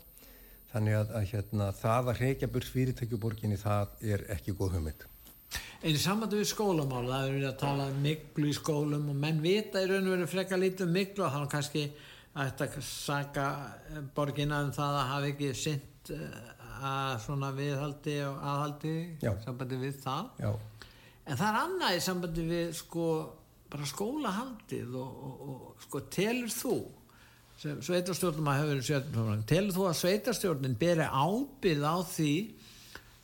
þannig að, að hérna það að reykja burt fyrirtækjuborginni það er ekki góð hugmynd Einu sambandi við skólamál, það er verið að tala um miklu í skólum og menn vita í raun og veru freka lítið um miklu og þannig kannski ætti að saka borgina um það að hafa ekki synd eh, að svona viðhaldi og aðhaldi Já. sambandi við það Já. en það er annað í sambandi við sko bara skólahaldið og, og, og sko telur þú sveitarstjórnum að hefur sjöldum telur þú að sveitarstjórnin beri ábyrð á því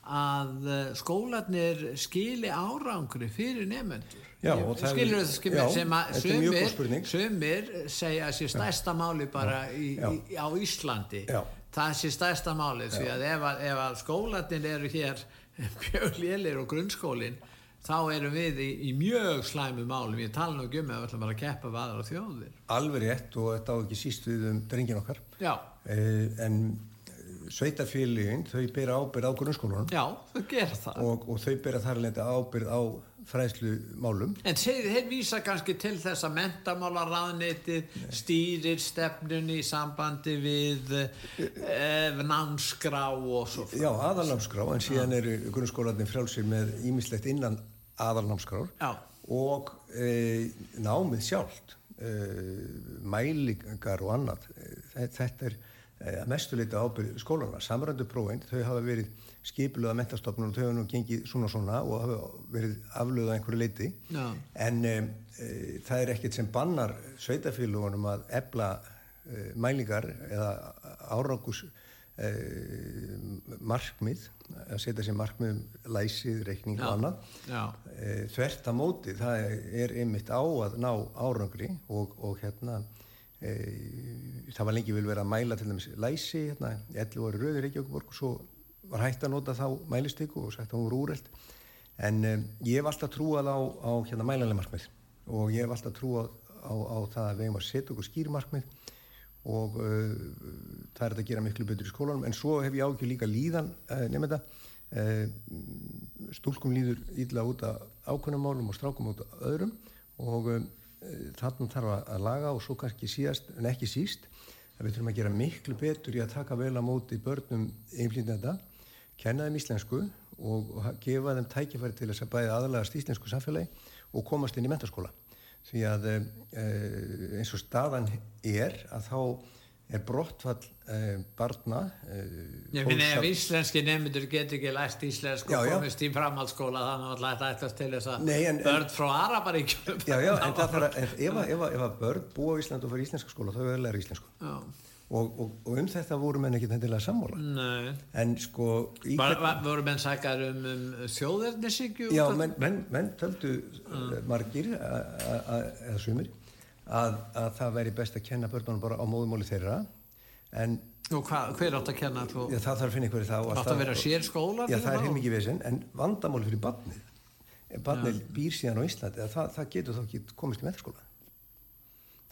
að eh, skólanir skili árangri fyrir nefnendur Já, skilur þau skilur sem að sömur, sömur segja að sé stærsta máli bara í, í, á Íslandi. Já. það sé stærsta máli því að ef, að, ef að skólanir eru hér björnlélir og grunnskólin þá erum við í, í mjög slæmu málum. Ég tala nú ekki um að við ætlum bara að keppa við aðra þjóðir. Alveg rétt og þetta á ekki síst við um drengin okkar. Eh, en sveitafélagin, þau byrja ábyrð á grunnskólanum. Já, þau gera það. Og, og þau byrja þar alveg ábyrð á fræðslu málum En þeir, þeir vísa kannski til þess að mentamálaráðnitið stýrir stefnunni í sambandi við eh, námskrá og svo frá Já, aðalnámskrá, en síðan eru grunnskólanin frálsir með ímislegt innan aðalnámskrár Já. og e, námið sjálft e, mælingar og annað e, þetta er að eh, mestuleita ábyrð skólana. Samrændu prófinn, þau hafa verið skipiluða mentastofnun og þau hafa nú gengið svona svona og hafa verið aflöðað einhverju leiti no. en e, e, það er ekkert sem bannar sveitafélagunum að ebla e, mælingar eða árangus markmið að setja sér markmið um læsið, reikning og annað. Þvert að móti, það er einmitt á að ná árangri og, og hérna E, það var lengi vel verið að mæla til dæmis læsi hérna, 11 ári rauður Reykjavík og svo var hægt að nota þá mælistyku og að hún voru úreld en um, ég hef alltaf trúað á, á hérna mælanlega markmið og ég hef alltaf trúað á, á það að við hefum að setja okkur skýrmarkmið og uh, það er að gera miklu betur í skólanum. En svo hef ég ákveð líka líðan uh, nefnda uh, stúlkum líður ídla út af ákvönumálum og strákum út af öðrum. Og um, þarna þarf að laga og svo kannski síðast en ekki síst að við þurfum að gera miklu betur í að taka vel á móti börnum einflýndenda, kenna þeim íslensku og gefa þeim tækifæri til þess að bæða aðalagast íslensku samfélagi og komast inn í mentaskóla því að e, eins og staðan er að þá er brottfall eh, barna eh, Ég finn ef íslenski nefndur getur ekki læst íslensku og komist í framhaldsskóla þannig að það ætlast til þess að börn frá Araparíkjum Já, já, en að ef, að börn búa í Ísland og fyrir íslenska skóla þá er það læri íslensku og, og, og um þetta voru menn ekki þendilega sammála Nei En sko var, var, Voru menn sækar um, um þjóðverðnisíkju? Já, menn, menn, menn töldu uh. margir eða sumir að, að það væri best að kenna börnunum bara á móðumóli þeirra en og hva, hver átt að kenna þú? Já, það þarf að finna ykkur í það átt að vera sér skóla? Já, það er heim ekki vissin en vandamóli fyrir barnið ef barnið ja. býr síðan á Íslandi það, það getur þá ekki komist í meðskóla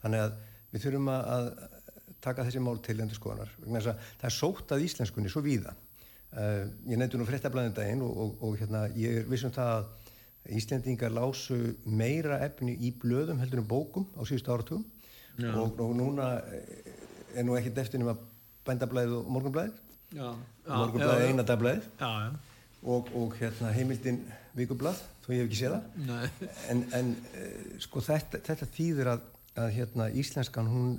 þannig að við þurfum að taka þessi mál til endur skoðanar það er sótt að íslenskunni svo víða. Uh, ég nefndi nú fréttablaðin daginn og, og, og hérna, ég er vissum það að Íslendingar lásu meira efni í blöðum heldur en bókum á síðustu áratugum. Og, og núna eh, er nú ekkert eftir nema bændablaðið og morgunblaðið. Morgunblaðið er einadablaðið og, og hérna, heimildin vikublað, þó ég hef ekki séð það. En, en uh, sko þetta, þetta þýðir að, að hérna, íslenskan hún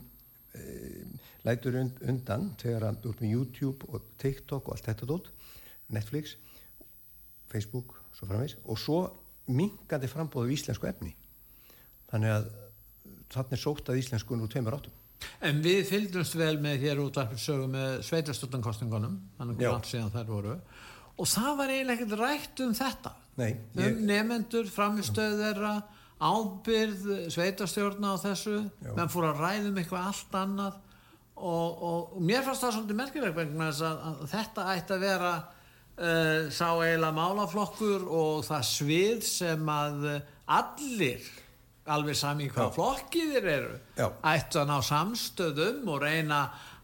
lætur undan þegar að út með YouTube og TikTok og allt þetta dótt Netflix, Facebook svo framvegs og svo mingandi frambóðu íslensku efni. Þannig að þarna er sótt að íslenskunum úr tveimur áttum. En við fylgjumst vel með hér út af sögu með sveitarstöldankostingunum þannig að allt síðan þær voru. Og það var eiginlega ekkert rætt um þetta. Nei, um ég... nefendur, framistöð þeirra ábyrð, sveitarstjórna á þessu, Já. menn fór að ræðum eitthvað allt annað og, og, og mér fannst það svolítið merkilegt vegna að, að þetta ætti að vera uh, sá eiginlega málaflokkur og það svið sem að allir alveg sami hvað flokkið þeir eru Já. ættu að ná samstöðum og reyna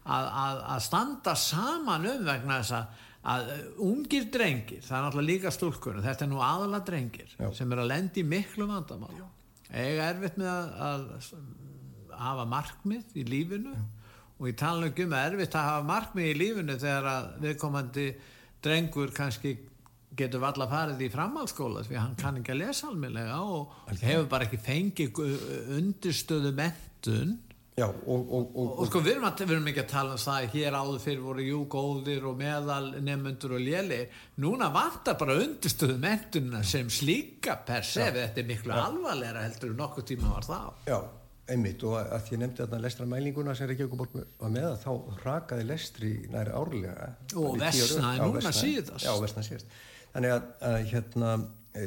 að, að, að standa saman um vegna þess að, að ungir drengir, það er náttúrulega líka stúlkur þetta er nú aðala drengir Já. sem er að lendi miklu vandamál eiga erfitt með að hafa markmið í lífinu Já. og ég tala um að erfitt að hafa markmið í lífinu þegar að viðkomandi drengur kannski getur valla farið í framhaldsskóla því hann kann ekki að lesa almenlega og hefur bara ekki fengið undirstöðu mentun Já, og, og, og, og sko við erum, að, við erum ekki að tala um það hér áður fyrir voru jú góðir og meðal nefnundur og léli núna vantar bara undirstöðu mentuna sem slíka per se þetta er miklu alvarleira heldur en nokkuð tíma var það Já, einmitt og að ég nefndi þarna lestramælinguna sem Reykjavík var með að þá rakaði lestri næri árlega. Og vestnaði núna síðast. Já, vestnaði síðast. Þannig að, að hérna e,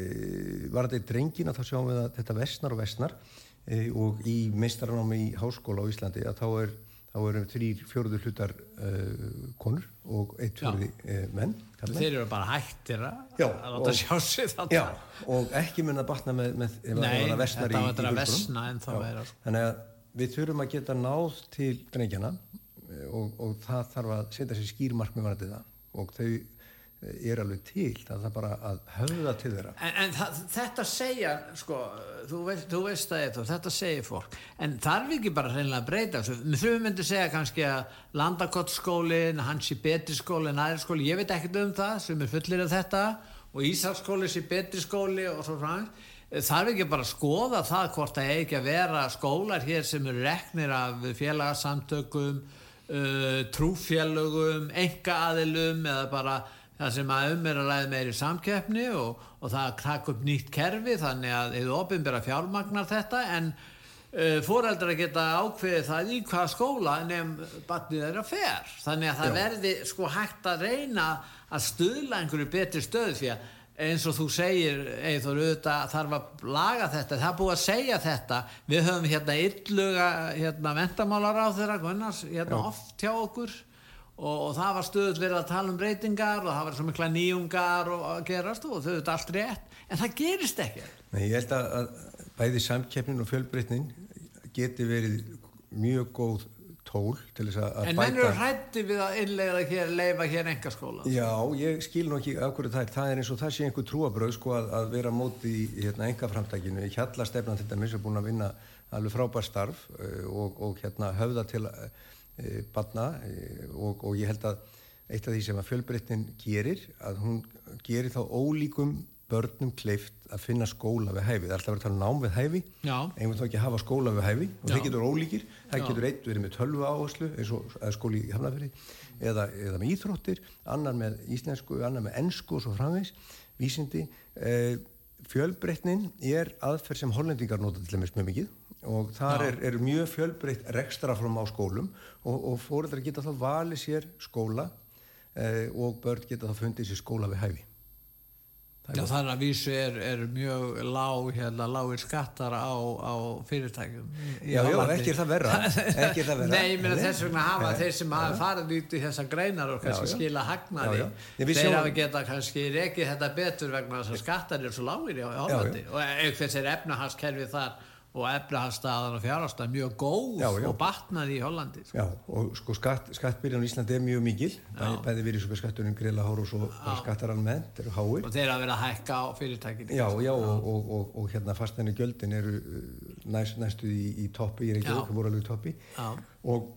var þetta í drengina þá sjáum við að þetta vestnar og vestnar og í meistaranámi í háskóla á Íslandi að þá er þá erum þrýr fjóruður hlutar uh, konur og eitt fjóruði uh, menn kallar. þeir eru bara hættir að láta sjá sig þetta já, og ekki mun að batna með, með Nei, þetta þetta að vesna en þá er það þannig að við þurfum að geta náð til drengjana og, og það þarf að setja sér skýrmark með varðið það. Og þau er alveg til, það er bara að höfða til þeirra. En, en það, þetta segja, sko, þú veist, þú veist að þetta, þetta segir fólk, en þarf ekki bara reynilega að breyta þau myndir segja kannski að landakottskólin, hans í betri skóli en aðri skóli, ég veit ekkert um það sem er fullir af þetta og Ísafskóli sé betri skóli og svo frá þarf ekki bara að skoða það hvort það ekki að vera skólar hér sem eru reknir af félagsamtökum, uh, trúfélögum, enga aðilum eða bara það sem að um er að ræða meiri samkeppni og, og það takk upp nýtt kerfi þannig að eða ofinbæra fjármagnar þetta en uh, fóreldra geta ákveðið það í hvað skóla nefn batnið þeirra fer. Þannig að það Já. verði sko hægt að reyna að stuðla einhverju betri stöð því að eins og þú segir eða auðvitað þarf að laga þetta. Það er búið að segja þetta. Við höfum hérna ylluga hérna ventamálar á þeirra hérna oft hjá okkur og, og það var stöðut verið að tala um reytingar og það var svo mikla nýjungar og að gerast og þau veit allt rétt. En það gerist ekki Nei, ég held að, að bæði samkeppnin og fjölbreytnin geti verið mjög góð tól til þess að en bæta. En mennur hrætti við að innlega hér leifa hér enga skóla? Já, ég skil nú ekki af hverju það er, það er eins og það sé einhver trúabröð sko að, að vera móti í hérna, enga framtækinu, ég hjalla stefnan þetta mér sem búin að vinna alveg frábær starf uh, og, og hérna höfða til e, barna e, og, og ég held að eitt af því sem að fjölbreytnin gerir að hún gerir þá ólíkum börnum kleift að finna skóla við hæfi. Það er alltaf verið að tala um nám við hæfi. Einhvern þá ekki að hafa skóla við hæfi? Og það getur ólíkir. Það getur eitt verið með tölvu áherslu eins og skóli í Hafnarfjörði eða, eða með íþróttir, annar með íslensku annar með ennsku og svo framvegs vísindi eh, fjölbreytnin er aðferð sem hollendingar nota til dæmis mjög mikið og þar er, er mjög fjölbreytt rekstrafram á skólum og, og fóreldrar geta þá valið sér skóla eh, og börn geta þá fundið sér skóla við hæfi. Já, þannig að vísu er, er mjög lág, hérna, lágir skattar á, á fyrirtækjum Já, já, ekki er það verra. Er það verra. Nei, ég meina þess vegna hafa Nei. þeir sem hafa farið út í þessa greinar og kannski já, já. skila hagnaði þeir sjó... hafa geta kannski rekið þetta betur vegna þess að skattar er svo lágir á Hollandi. Og aukveðs er efnahagskerfið þar og efnahastaðan og fjárhastað mjög góð Já, já. og batnaði í Hollandi sko. Já, og sko skatt, skattbyrjan í Íslandi er mjög mikil, bæði, bæði virðis og skatturinn grila hár og svo skattar almennt, eru háir. og þeir að vera að hækka á fyrirtækinu Já, já, og, og, og, og hérna fastenni gjöldin eru uh, næst, næstu í, í toppi, ég er ekki okkur voru alveg í toppi. Og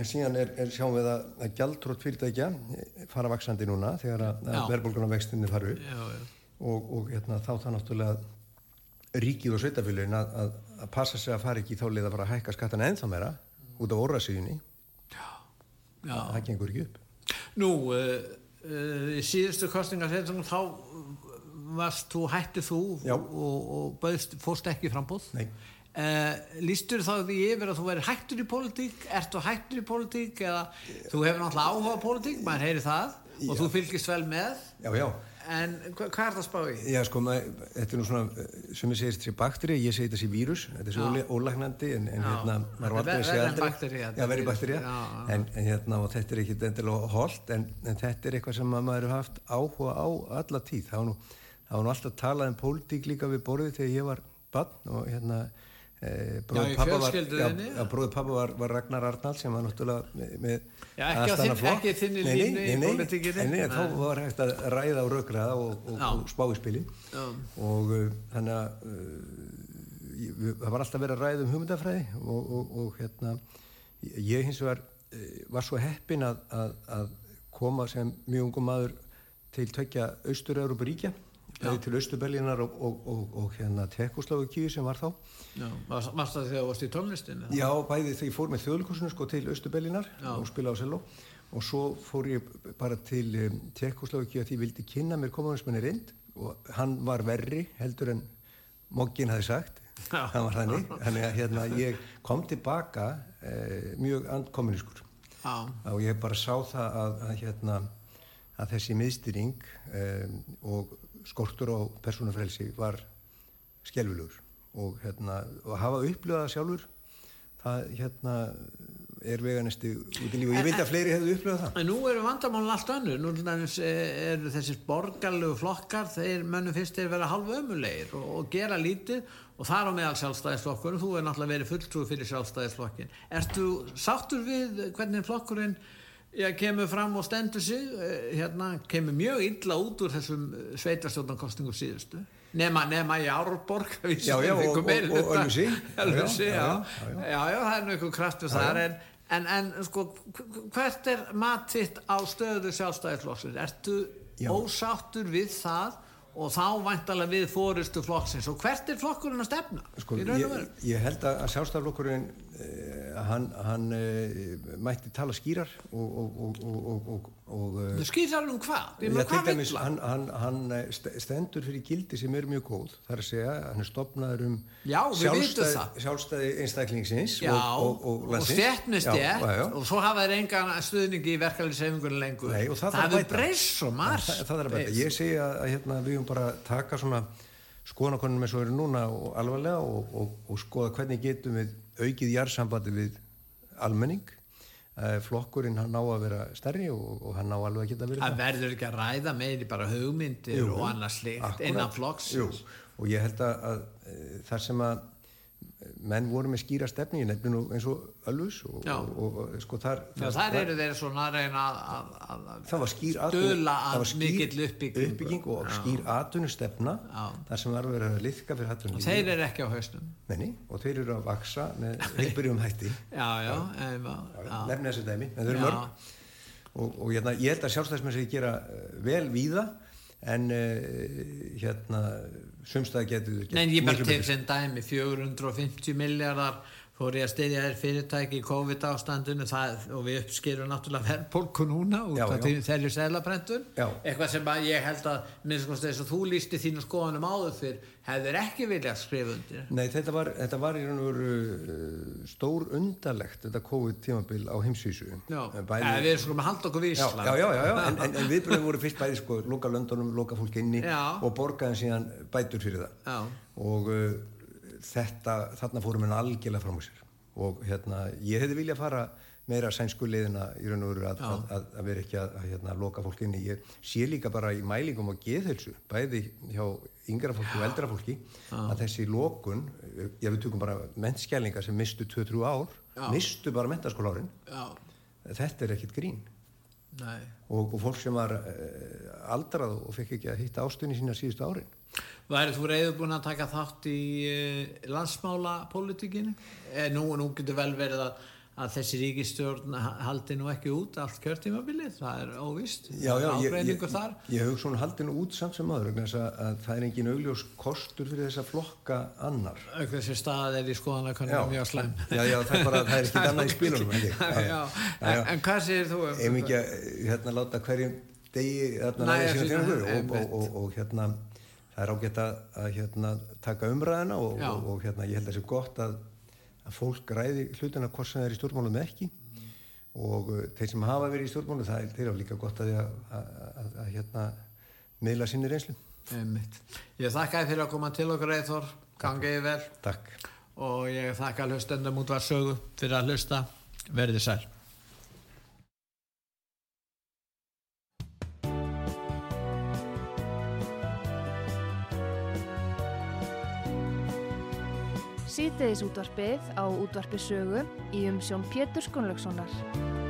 síðan er, er sjáum við að, að gjaldrótt fyrirtækja eh, fara vaksandi núna þegar að, að verðbólguna vextinni faru upp Já, já. og, og hérna, þá það náttúrulega ríkið og sveitafélagin að, að, að passa sig að fara ekki í þá leið að fara að hækka skattana ennþá meira út af orðasíðunni, Já. það gengur ekki upp. Nú, uh, uh, síðustu kostningar þá varst þú, hættið þú Já. og, og bauðst, fórst ekki í frambúð Nei. Uh, lístur þá því yfir að þú verið hættur í pólitík ertu hættur í pólitík eða þú hefur náttúrulega áhuga á pólitík maður heyri það og þú fylgist vel með Já, já, en hva, hvað er það að spá í? já sko, maður, þetta er nú svona, eh, sem ég segir þessi bakteri, ég segi vírus, þetta er svo Já. óle- ólæknandi en, en Já. hérna, maður Þetta aldrei að verra segja en aldrei. baktería, þetta Já, verið vírus. bakterja, Já, já. en, en hérna, og þetta er ekki endilega holt, en, en þetta er eitthvað sem að maður hefur haft áhuga á alla tíð. Það var nú, það var nú alltaf talað um pólitík líka við borðið þegar ég var barn og hérna, Eh, í pappa var, já, bróðið pappa var, var Ragnar Arnald sem var náttúrulega með, Já, ekki á þinn- ekki þinni nei, nei, þá var hægt að ræða og rökraða og, og, og spá í spili og uh, þannig að uh, við- það var alltaf verið að ræða um hugmyndafræði og, og, og hérna ég hins vegar var svo heppin að, að, að koma sem mjög ungum maður til tvekja Austur-Európa ríkja til Austur-Berlínar og, og, og, og hérna Tekoslavakíu sem var þá. Já, varst það þegar þú varst í tónlistinu? Já, bæði þegar ég fór með þjóðlíkursinu sko til Östubellinar Já. og spila á Seló og svo fór ég bara til um, Tjekkoslovakia því ég vildi kynna mér kommunisminni rind og hann var verri heldur en Moggin hafi sagt. Já. hann var þannig, þannig að hérna ég kom tilbaka eh, mjög andkommunískur Já, og ég bara sá það að, að hérna að þessi miðstýring um, og skortur á persónufrelsi var skelvilegur og hérna og hafa upplöðað sjálfur það hérna er veganisti út í lífi og ég vildi að fleiri hefðu upplöðað það. En nú eru vandamálun allt önnur, nú eh, eru þessir borgarlegu flokkar, þeir mönnum finnst þeir vera halv ömulegir og, og gera lítið. Og þar á meðal sjálfstæðisflokkurinn, þú er náttúrulega verið fulltrúi fyrir sjálfstæðisflokkin. Ertu sáttur við hvernig flokkurinn já, kemur fram og stendur sig, eh, hérna, kemur mjög illa út úr þessum sveitarstjórnarkostingum síðustu? Nema, nema í Árborg Já, já, og-. Ölfusi. Ölfusi, Já, já, já, það er nú einhver kraftur þar en, en, en sko, hv- hvert er matitt á stöðu sjálfstæðisflokksins? Ertu ósáttur við það og þá væntalega við fórustu flokksins og hvert er flokkurinn að stefna? Sko, ég, ég held að sjálfstæðarflokkurinn eh, hann, hann eh, mætti tala skýrar og, og, og, og, eh, Þú skýrar um hvað? Ég til hvað dæmis, hann, hann, hann eh, st- stendur fyrir gildi sem er mjög góð það er að segja, hann er stopnaður um Já, það. sjálfstæði einstaklingsins Já, og, og, og, og landsins. stjætt með Já, stjætt já, já. og svo hafa þeir engan stuðningi í verkefliðsefingunni lengur. Nei, það, það hefur breyst svo margt. það, það er að bæta, ég segi að, hérna, við höfum bara að taka svona skoðanakonum eins og eru núna og alvarlega og, skoða hvernig getum við aukið jársambandi við almenning flokkurinn hann ná að vera stærri og, og hann ná alveg að geta verið Það verður ekki að ræða meiri bara hugmyndir Jú, og annars slikt innan flokks. Jú, og ég held að, að, að þar sem að menn voru með skýra stefni, nú eins og Ölfus og, og, og, og sko þar Já, þar eru þeir svona reyna að, að, að, stuðla það að mikill uppbyggingu. uppbygging og Já. skýr atvinnustefna Já. þar sem var verið að liðka fyrir atvinnulífi Þeir eru ekki á hausnum. Menni, og þeir eru að vaksa með heilbyrjum hætti Já, já, já, já. nefnir þessi dæmi, en þau eru mörg og, og hérna, ég held að sjálfstæðismenn sé gera uh, vel víða en uh, hérna sumstæði getur þau gert Nei, ég bara betur. sem dæmi 450 miljardar fór ég að styðja þér fyrirtæki í COVID ástandinu það, og við uppskerum náttúrulega verðbólku núna út af því þeirri selaprentun Já. eitthvað sem ég held að minnst kosti þess að þú lísti þínu skoðanum áður fyrr hefðir ekki viljað skrifa undir. Nei, þetta var, þetta var í raun og veru uh, stór undarlegt þetta COVID-tímabil á heimsvísu. Já, bæði, Eða, við erum að halda okkur við já, já, já, já, en, en, en viðbröðum voru fyrst bæði sko, loka löndunum, loka fólk inni Já. og borgaðin síðan bætur fyrir það. Já. og þetta, þarna fórum við algjörlega fram úr sér og hérna, ég hefði viljað fara meira sænsku liðina í raun og veru að, að, að, að vera ekki að hérna, loka fólk inn í. Ég sé líka bara í mælingum og geðhölsu, bæði hjá yngra fólki og eldra fólki, Já. að þessi lokun, ég við tökum bara mennskjælingar sem mistu 2-3 ár, Já. mistu bara mentaskóla árin, þetta er ekkit grín. Og, og fólk sem var uh, aldrað og fekk ekki að hitta ástunni sína síðustu árin. Værið þú reyður búin að taka þátt í uh, landsmála politíkinu? Eh, nú, nú getur vel verið að að þessi ríkistjórn haldi nú ekki út allt kjörtímabilið, það er óvist já, já, ég, Ég, ég hef svona haldið nú út samt sem aður að, að það er engin augljós kostur fyrir þessa flokka annar. Þessi stað er í skoðanakonum mjög slem Já, já, það er bara, það er ekki annað í spílunum en, en hvað séð þú? Ef um ekki að hérna láta hverjum degi fyrir og, og, og, og hérna það er ágætt að hérna taka umræðina og hérna ég held að það sé gott að að fólk ræði hlutina hvort sem það er í stjórnmálum ekki. Mm. og uh, þeir sem hafa verið í stjórnmálum það er þeirra líka gott að, að, að, að hérna meila sinni reynslu. Einmitt. Ég þakka þið fyrir að koma til okkur Eithor, gangiði vel. Takk. og ég þakka hlustendum út var sögu fyrir að hlusta. Verðið sæl Sýteðis útvarpið á útvarpisögu í umsjón Pétur Skunlökssonar.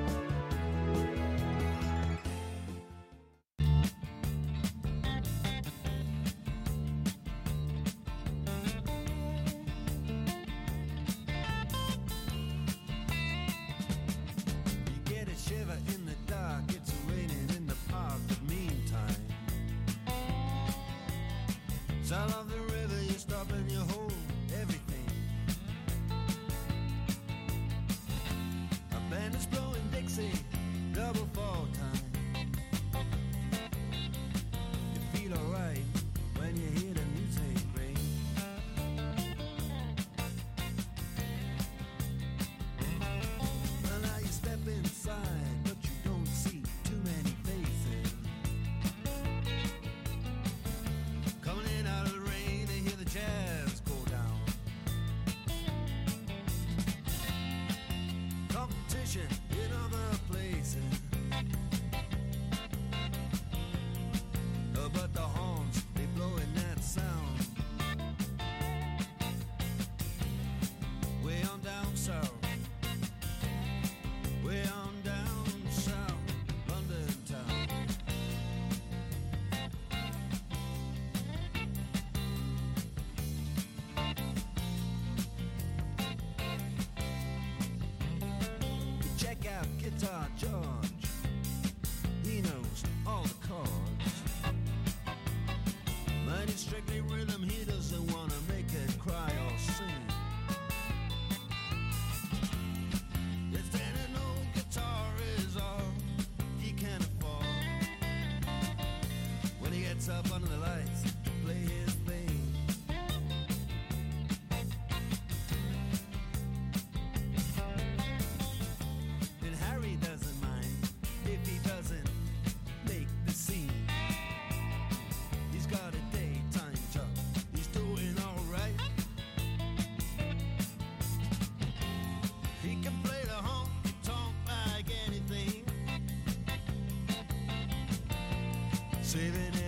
up under the lights, play his thing. And Harry doesn't mind if he doesn't make the scene. He's got a daytime job, he's doing alright. He can play the honky tonk like anything. Saving